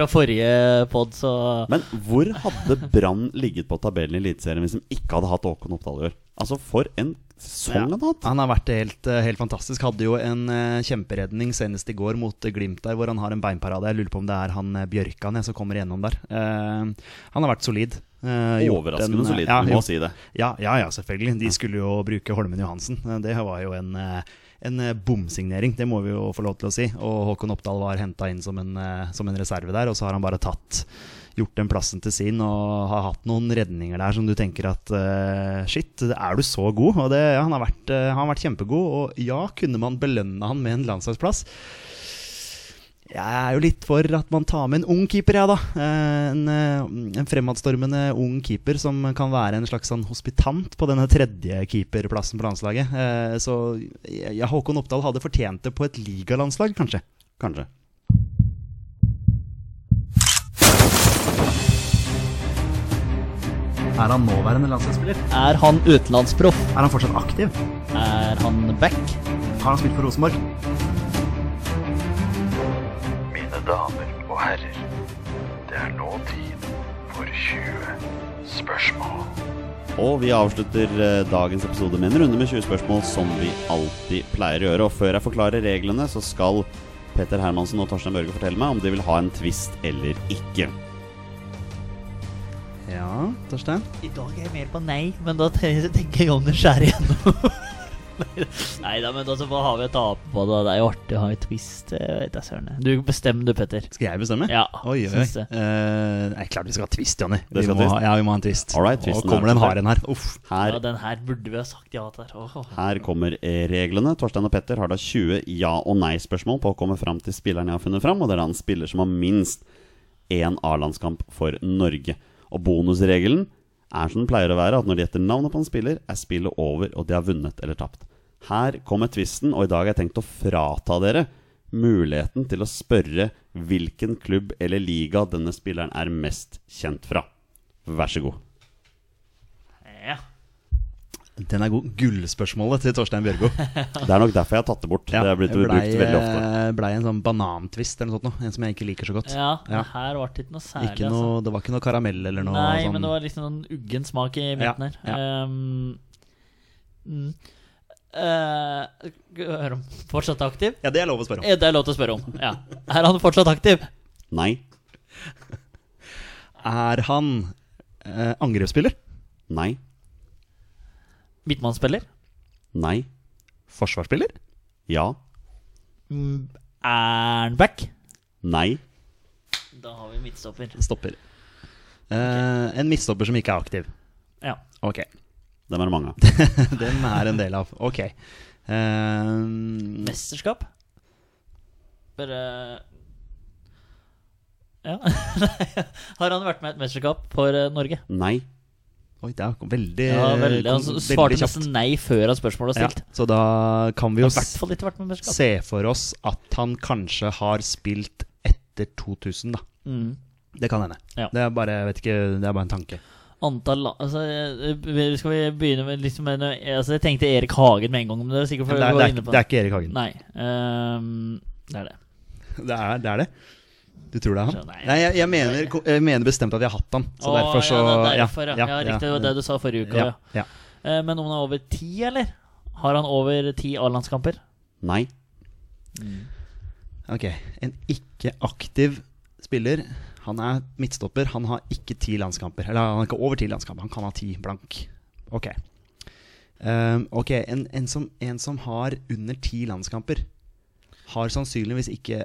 C: Fra forrige pod, så
A: Men hvor hadde Brann ligget på tabellen i Eliteserien hvis de ikke hadde hatt Håkon Oppdal i år? Altså, for en sesong han har hatt!
B: Han har vært helt, eh, helt fantastisk. Hadde jo en eh, kjemperedning senest i går mot eh, Glimt der, hvor han har en beinparade. Jeg lurer på om det er han Bjørkan jeg, som kommer igjennom der. Uh, han har vært solid. Eh, gjort
A: Overraskende
B: en,
A: solid,
B: ja,
A: du må
B: jo,
A: si det.
B: Ja, ja, ja, selvfølgelig. De skulle jo bruke Holmen Johansen. Eh, Det var jo en, eh, en eh, bomsignering, det må vi jo få lov til å si. Og Håkon Oppdal var henta inn som en, eh, som en reserve der, og så har han bare tatt gjort den plassen til sin og har hatt noen redninger der som du tenker at uh, shit, er du så god? Og det, ja, han, har vært, uh, han har vært kjempegod, og ja, kunne man belønne han med en landslagsplass? Jeg er jo litt for at man tar med en ung keeper, ja da. Eh, En, eh, en fremadstormende ung keeper som kan være en slags sånn hospitant på denne tredje keeperplassen på landslaget. Eh, Så ja, Håkon Oppdal hadde fortjent det på et ligalandslag, kanskje.
A: Kanskje.
B: Er han nåværende landslagsspiller?
C: er han utenlandsproff.
B: Er han fortsatt aktiv?
C: Er han back?
B: Har han spilt for Rosenborg?
F: Damer og herrer, det er nå tid for 20 spørsmål.
A: Og vi avslutter eh, dagens episode med en runde med 20 spørsmål, som vi alltid pleier å gjøre. Og før jeg forklarer reglene, så skal Peter Hermansen og Torstein Børge fortelle meg om de vil ha en twist eller ikke.
B: Ja, Torstein?
C: I dag er jeg mer på nei, men da tenker jeg om det skjærer igjennom. Nei da, men altså, hva har vi å tape på det? Det er jo artig å ha en twist. Vet søren. Du bestemmer du, Petter.
B: Skal jeg bestemme?
C: Ja,
B: Oi, oi,
C: det.
B: er nei, klart vi skal ha twist, Jonny. Vi
A: skal
B: må
A: twist.
B: ha- Ja, vi må ha en twist.
A: All right,
B: Og
A: twisten
B: kommer
A: den
B: det en hard en her. Uff.
A: Her,
C: Ja, den her burde vi ha sagt ja til.
A: Her kommer eh, reglene. Torstein og Petter har da 20 ja- og nei-spørsmål på å komme fram til spilleren jeg har funnet fram, og det er da en spiller som har minst én A-landskamp for Norge. Og bonusregelen er som den pleier å være, at når de gjetter navnet på en spiller, er spillet over, og de har vunnet eller tapt. Her kommer tvisten, og i dag har jeg tenkt å frata dere muligheten til å spørre hvilken klubb eller liga denne spilleren er mest kjent fra. Vær så god.
C: Ja.
B: Den er god. Gullspørsmålet til Torstein Bjørgo.
A: Det er nok derfor jeg har tatt det bort. det er blitt
B: blei,
A: brukt veldig ofte.
B: eh, blei en sånn banantvist eller noe sånt. En som jeg ikke liker så godt.
C: ja,
B: Ja.
C: her var det ikke noe særlig.
B: Ikke noe, det var ikke noe karamell eller
C: altså.
B: noe
C: Nei,
B: sånn
C: men det var liksom noen uggen smak i midten her.
B: ja.
C: Um, mm. Om fortsatt aktiv?
B: Ja, det er lov å spørre om.
C: Det er lov til å spørre om. Ja. Er han fortsatt aktiv?
A: Nei.
B: Er han eh, angrepsspiller?
A: Nei.
C: Midtmannsspiller?
A: Nei.
B: Forsvarsspiller?
A: Ja.
C: Mm, Er han back?
A: Nei.
C: Da har vi midtstopper.
B: Stopper. Eh, en midtstopper som ikke er aktiv.
C: Ja.
B: Ok.
A: Dem er det mange av.
B: Dem er en del av. Ok. Eh,
C: Mesterskap? Bare Ja. har han vært med i et mesterskap for eh, Norge?
A: Nei.
B: oi, det er veldig
C: Ja, veldig. Han
B: kom-
C: svarte
B: veldig kjapt.
C: nesten nei før at spørsmålet var
B: Ja,
C: stilt.
B: så da kan vi jo se for oss at han kanskje har spilt etter 2000, da.
C: Mm.
B: Det kan hende.
C: Ja.
B: Det er bare, jeg vet ikke, det er bare en tanke.
C: Antall altså, eh, Skal vi begynne med liksom altså, Jeg tenkte Erik Hagen med en gang, men det er sikkert
B: Det er, det, er,
C: inne på
B: det er ikke Erik Hagen.
C: Nei. um, det er det.
B: Det er det. Er det. Du tror det er han?
C: Så nei.
B: Nei, jeg, jeg, mener, jeg mener bestemt at jeg har hatt han. Så
C: Åh,
B: derfor så
C: ja, det er derfor, ja. ja, riktig. Det var det du sa forrige uke.
B: Ja,
C: Ja,
B: ja.
C: Eh, Men om han er over ti, eller? Har han over ti A-landskamper?
A: Nei.
B: Ok, en ikke aktiv spiller. Han er midtstopper. Han har ikke ti landskamper. Eller han har ikke over ti landskamper. Han kan ha ti blank. Ok. Um, ok, en, en, som, en som har under ti landskamper, har sannsynligvis ikke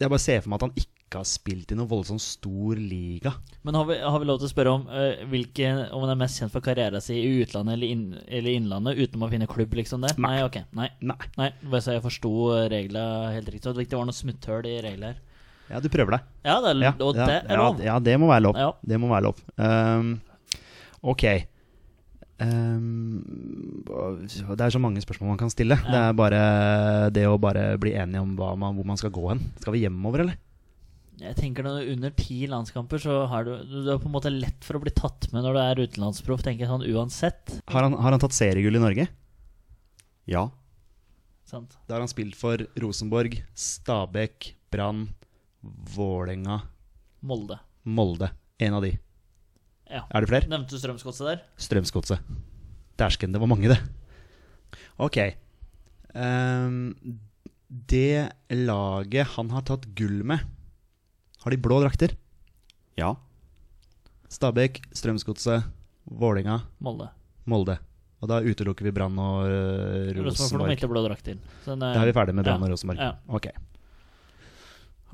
B: Jeg bare ser for meg at han ikke har spilt i noen voldsomt stor liga.
C: Men har vi, har vi lov til å spørre om uh, hvilke, om han er mest kjent for karrieren sin i utlandet eller, inn, eller innlandet, uten å finne klubb, liksom det?
B: Nei.
C: Nei, ok. Nei.
B: Nei.
C: Nei, Bare så jeg forsto reglene helt riktig. Det var noe smutthull i reglene her.
B: Ja, du prøver deg.
C: Ja, det er,
B: Ja,
C: og det er lov.
B: Ja, det må være lov.
C: Ja.
B: Det må være lov. Um, ok. Um, det er så mange spørsmål man kan stille. Det er bare det å bare bli enige om hva man, hvor man skal gå hen. Skal vi hjemover, eller?
C: Jeg tenker når er Under ti landskamper så har du Du er på en måte lett for å bli tatt med når du er utenlandsproff, tenker jeg sånn uansett.
B: Har han, har han tatt seriegull i Norge?
A: Ja.
C: Sant?
B: Da har han spilt for Rosenborg, Stabæk, Brann, Vålerenga,
C: Molde.
B: Molde. En av de.
C: Ja.
B: Er det flere?
C: Nevnte du Strømsgodset der?
B: Strømsgodset. Dæsken, det var mange, det. Ok. Um, det laget han har tatt gull med, har de blå drakter?
A: Ja.
B: Stabæk, Strømsgodset, Vålinga
C: Molde.
B: Molde. Og da utelukker vi Brann og uh,
C: Rosenborg får de
B: Rosenborg.
C: ikke blå drakter. Så den,
B: Da er vi ferdig med Brann
C: ja.
B: og Rosenborg.
C: Ja.
B: Ok.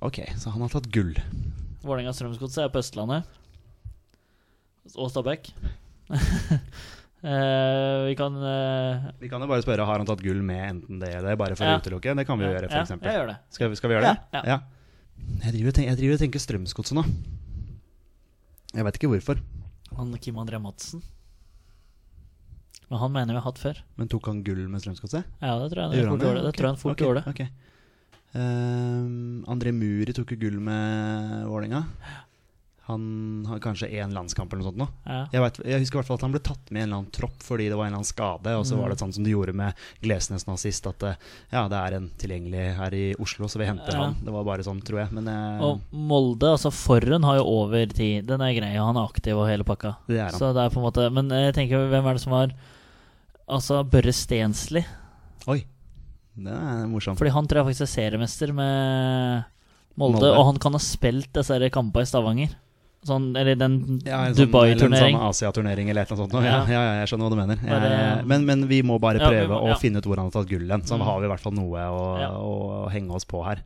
B: Ok, så han har tatt gull.
C: Vålerenga Strømsgodset er på Østlandet. Og Stabæk. Eh, vi kan eh,
B: Vi kan jo bare spørre har han tatt gull med enten det eller det, bare for
C: Ja.
B: å utelukke. Det kan vi jo gjøre,
C: ja,
B: f.eks.
C: gjør det.
B: Skal, vi- skal vi gjøre det?
C: Ja,
B: Jeg driver og tenker, jeg driver og tenker Strømsgodset nå. Jeg veit ikke hvorfor.
C: Han Kim André Madsen. Men han mener vi har hatt før.
B: Men tok han gull med Strømsgodset?
C: Ja, det tror jeg
B: gjorde.
C: Det
B: Ok,
C: tror jeg han fort
B: okay,
C: gjorde.
B: ok. Ehm, André Muri tok jo gull med Vålerenga. Han har kanskje én landskamp eller noe sånt nå.
C: Ja.
B: Jeg, vet, jeg husker i hvert fall at han ble tatt med i en eller annen tropp fordi det var en eller annen skade. Og så var det sånn som de gjorde med Glesnes nå sist, at eh, ja, det er en tilgjengelig her i Oslo, så vi henter
C: Ja.
B: han. Det var bare sånn, tror jeg. Men eh,
C: Og Molde, altså Forhen har jo over tid. Den er grei, og han er aktiv og hele pakka.
B: det er han.
C: Så det er på en måte Men jeg tenker, hvem er det som har Altså Børre Stensli?
B: Oi, det er morsomt.
C: Fordi han tror jeg faktisk er seriemester med Molde,
B: Molde.
C: og han kan ha spilt disse kampene i Stavanger. Sånn, eller den
B: Ja, sånn-
C: Dubai-turnering.
B: Eller en sånn Asiaturnering eller et eller annet sånt. Ja.
C: Ja.
B: Ja, jeg skjønner hva du mener.
C: Bare-
B: men, men vi må bare prøve
C: må-
B: å finne ut hvor han har tatt gull hen. Så
C: Mm.
B: har vi i hvert fall noe å,
C: Ja.
B: å henge oss på her.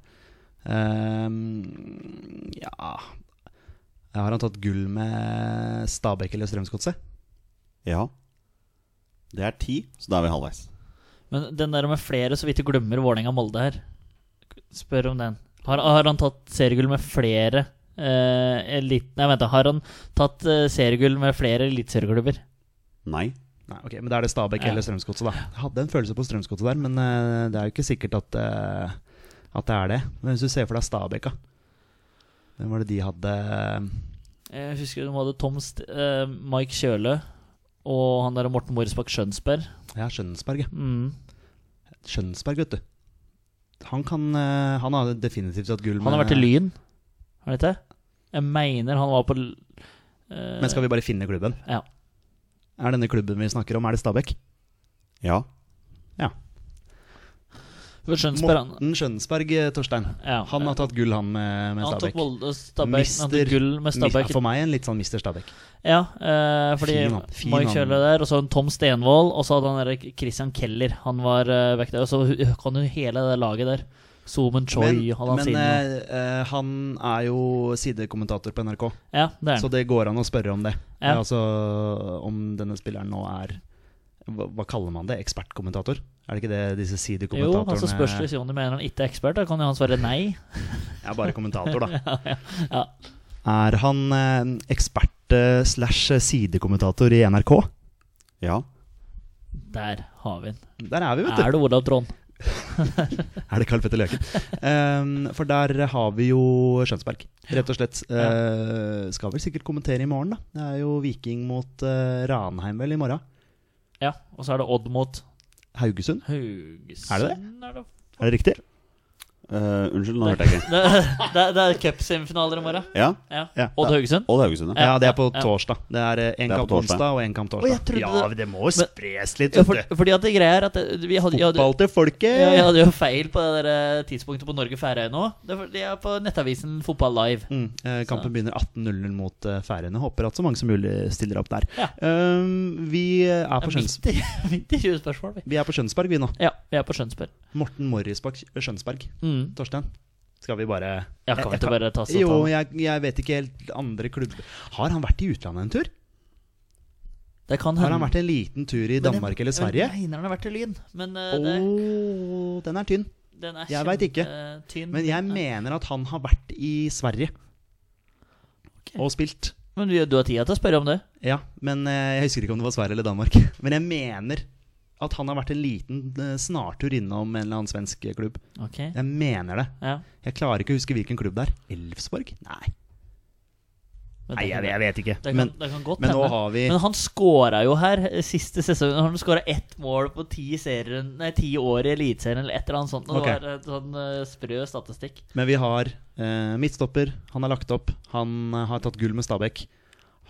B: Um, ja Har han tatt gull med Stabæk eller Strømsgodset?
A: Ja. Det er ti, så da er vi halvveis.
C: Men den der med flere, så vidt du glemmer Vålerenga-Molde her. Spør om den. Har, har han tatt seriegull med flere eh, elit... Nei, vent, da. Har han tatt eh, seriegull med flere eliteserieklubber?
A: Nei.
B: Nei, ok, Men da er det Stabæk
C: Ja.
B: eller Strømsgodset, da. Jeg hadde en følelse på Strømsgodset der, men uh, det er jo ikke sikkert at, uh, at det er det. Men hvis du ser for deg Stabæk, da. Hvem var det de hadde
C: Jeg husker de hadde Tom St uh, Mike Kjølø og han der Morten Morsbakk Skjønsberg.
B: Ja, Skjønsberg. ja.
C: Mm.
B: Skjønsberg, vet du. Han kan eh, Han har definitivt hatt gull
C: Han har vært i Lyn, har han ikke det? Jeg mener han var på l- eh,
B: Men skal vi bare finne klubben?
C: Ja.
B: Er denne klubben vi snakker om, er det Stabæk?
A: Ja.
C: For Skjønsberg han,
B: Morten Skjønsberg, eh, Torstein.
C: ja,
B: Han har tatt gull, han med, med
C: han tok
B: Stabæk.
C: Stabæk. Han tok gull med Stabæk.
B: For meg en litt sånn Mister Stabæk.
C: Ja, eh, fordi
B: Fin fin
C: Mike
B: han.
C: Kjøle der, og så en Tom Stenvold, og så hadde han der Christian Keller. Han var uh, vekk der. Og så kan jo hele det laget der. Zoomen Choi
B: Men,
C: han
B: men eh, eh, han er jo sidekommentator på NRK,
C: ja, det er
B: så det går an å spørre om det.
C: Ja.
B: Altså om denne spilleren nå er hva, hva kaller man det? Ekspertkommentator? Er det ikke det disse sidekommentatorene Jo,
C: altså spørs det hvis Jonny mener han ikke er ekspert. Da kan jo han svare nei.
B: Jeg er bare kommentator, da.
C: Ja.
B: Er han eh, ekspert eh, slash sidekommentator i NRK?
A: Ja.
C: Der har vi den.
B: Der er vi, vet du.
C: Er det Olav Trond?
B: Er det Karl Petter Løken? Um, for der har vi jo Skjønsberg, rett og slett. Uh, skal vel sikkert kommentere i morgen, da. Det er jo Viking mot uh, Ranheim vel i morgen.
C: Ja, og så er det Odd mot
B: Haugesund,
C: Haugesund.
B: Er det det?
C: Er det?
B: riktig?
A: Eh, unnskyld, nå hørte jeg ikke.
C: Det, det, det er cupsemifinaler i morgen.
A: Ja.
C: Ja.
B: Ja.
C: Odd Haugesund.
A: Odd Haugesund, ja.
B: Ja, det er på torsdag. Det er én en
A: er
B: kamp
A: torsdag.
B: onsdag og en kamp torsdag.
C: trodde
B: Ja,
C: det-
B: det må jo
C: Men-
B: spres litt,
C: Ja,
B: vet
C: for, fordi at det greia er at det, vi hadde,
B: Fotball til folket!
C: ja, jeg hadde jo feil på det der eh, tidspunktet på Norge Færøy nå. Det er, de er på nettavisen Fotball Live.
B: Mm, eh, kampen begynner 18.00 mot uh, Færøyene. Håper at så mange som mulig stiller opp der.
C: Ja.
B: Um, vi, er på
C: Ja,
B: Skjøns
C: midt, i, midt i 20 spørsmål, vi.
B: vi er på Skjønsberg, vi nå.
C: Ja, vi er på Skjønsberg.
B: Morten Morrisbakk Skjønsberg.
C: Mm.
B: Torstein, skal vi bare
C: Ja, kan vi ikke bare ta oss
B: Jo, jeg, jeg vet ikke helt andre klubber Har han vært i utlandet en tur?
C: Det kan
B: Har han vært en liten tur i Danmark eller Sverige?
C: Jeg mener han har vært i Lyn, men
B: uh,
C: oh, det,
B: den er tynn.
C: den er
B: jeg vet ikke.
C: Tynn.
B: Men jeg mener at han har vært i Sverige og spilt.
C: Men du, du har tida til å spørre om det.
B: Ja, men eh, jeg husker ikke om det var Sverige eller Danmark. Men jeg mener at han har vært en liten eh, snartur innom en eller annen svensk klubb.
C: Ok,
B: Jeg mener det.
C: ja
B: Jeg klarer ikke å huske hvilken klubb det er. Elfsborg? Nei.
C: men
B: Nei, jeg, jeg vet ikke.
C: Kan,
B: Men, men nå har vi
C: Men han scora jo her eh, siste sesong. Han scora ett mål på ti, serien, nei, ti år i Eliteserien eller et eller annet sånt. og
B: Ok.
C: Det var et sånn uh, sprø statistikk.
B: Men vi har uh, midtstopper. Han har lagt opp. Han eh, har tatt gull med Stabæk.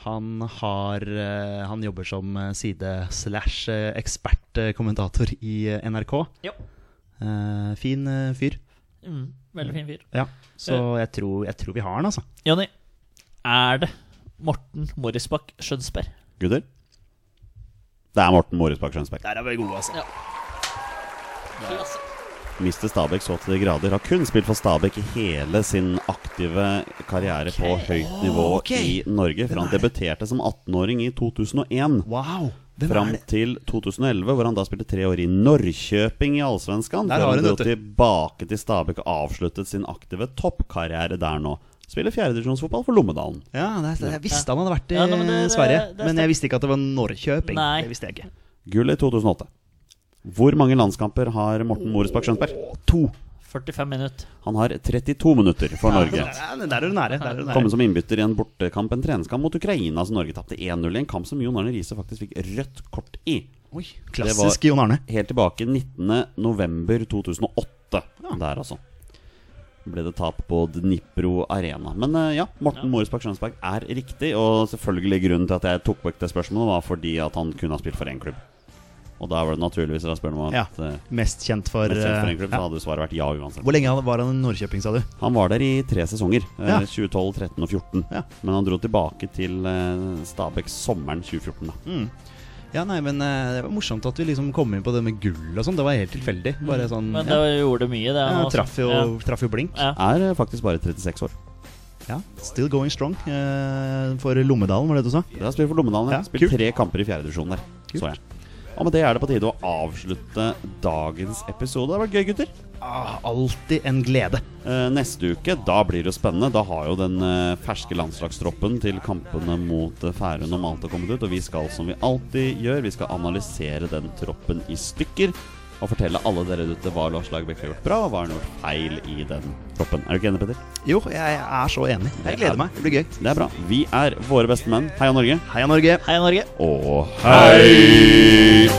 B: Han har eh, Han jobber som eh, side-slash-ekspertkommentator i eh, NRK.
C: Ja.
B: Eh, fin fyr.
C: Mm, veldig fin fyr.
B: Ja. Så jeg tror, jeg tror vi har han, altså.
C: Jonny, er det Morten Morrisbakk Skjønsberg?
A: Gutter? Det er Morten Morisbakk Skjønsberg.
B: Der er vi gode, altså.
A: Mister Stabæk så til de grader. Har kun spilt for Stabæk i hele sin aktive karriere på høyt nivå
B: ok.
A: i Norge. For han debuterte som 18-åring i 2001.
B: Wow! Hvem
A: Fram
B: er det?
A: til 2011, hvor han da spilte tre år i Norrköping i Allsvenskan.
B: Der har
A: han
B: gått
A: dro tilbake til Stabæk og avsluttet sin aktive toppkarriere der nå. Spiller fjerdedivisjonsfotball for Lommedalen.
B: Ja, det er, jeg visste han hadde vært i
C: Ja, men det- det-
B: Sverige.
C: det
B: men jeg visste ikke at det var Norrköping. Det visste jeg ikke.
A: Gull i 2008. Hvor mange landskamper har Morten Moresbakk Skjønsberg?
B: To.
C: 45 minutter.
A: Han har 32 minutter for Norge.
B: Er der er du nære. Der er du nære.
A: Kommet som innbytter i en bortekamp, en treningskamp mot Ukraina, som Norge tapte 1-0 i. En kamp som Jon Arne Riise faktisk fikk rødt kort i.
B: Oi, klassisk Jon Arne.
A: Helt tilbake 19.11.2008. Der, altså. Ble det tap på Dnipro Arena. Men eh, ja, Morten Moresbakk Skjønsberg er riktig. Og selvfølgelig grunnen til at jeg tok vekk det spørsmålet, var fordi at han kun har spilt for én klubb. Og da var det naturligvis å spørre meg om
B: Ja.
A: at eh,
B: Mest kjent for,
A: mest kjent for en
B: eh,
A: klubb,
B: ja.
A: så hadde svaret vært ja uansett.
B: Hvor lenge var han i Norrköping, sa du?
A: Han var der i tre sesonger. eh,
B: Ja.
A: 2012, 13 og 14.
B: Ja.
A: Men han dro tilbake til Stabæk sommeren 2014. da
B: Ja, nei, men Det var morsomt at vi liksom kom inn på det med gull og sånn. Det var helt tilfeldig. Bare sånn
C: Men
B: ja.
C: det gjorde mye, det.
B: Ja, traff, jo,
C: Ja.
B: traff jo blink.
C: Ja.
A: Er faktisk bare 36 år.
B: Ja, Still going strong eh, for Lommedalen, var det du sa?
A: Det har spilt for Lommedalen.
B: Ja,
A: Ja, spilt tre kamper i fjerdedivisjon der.
B: Kult.
A: Så jeg. Og med det er det på tide å avslutte dagens episode. Det har vært gøy, gutter.
B: Ah, alltid en glede.
A: Eh, neste uke, da blir det spennende. Da har jo den eh, ferske landslagstroppen til kampene mot eh, Færøyene og Malta kommet ut. Og vi skal, som vi alltid gjør, vi skal analysere den troppen i stykker. Og fortelle alle dere ute hva Lars Lagerbäck har gjort bra, og hva han har gjort feil i den troppen. Er du ikke enig, Petter?
B: Jo, jeg er så enig. Jeg gleder meg. Det blir gøy.
A: Det er bra. Vi er våre beste menn. Heia Norge.
B: Heia Norge.
C: Heia Norge!
A: Og hei!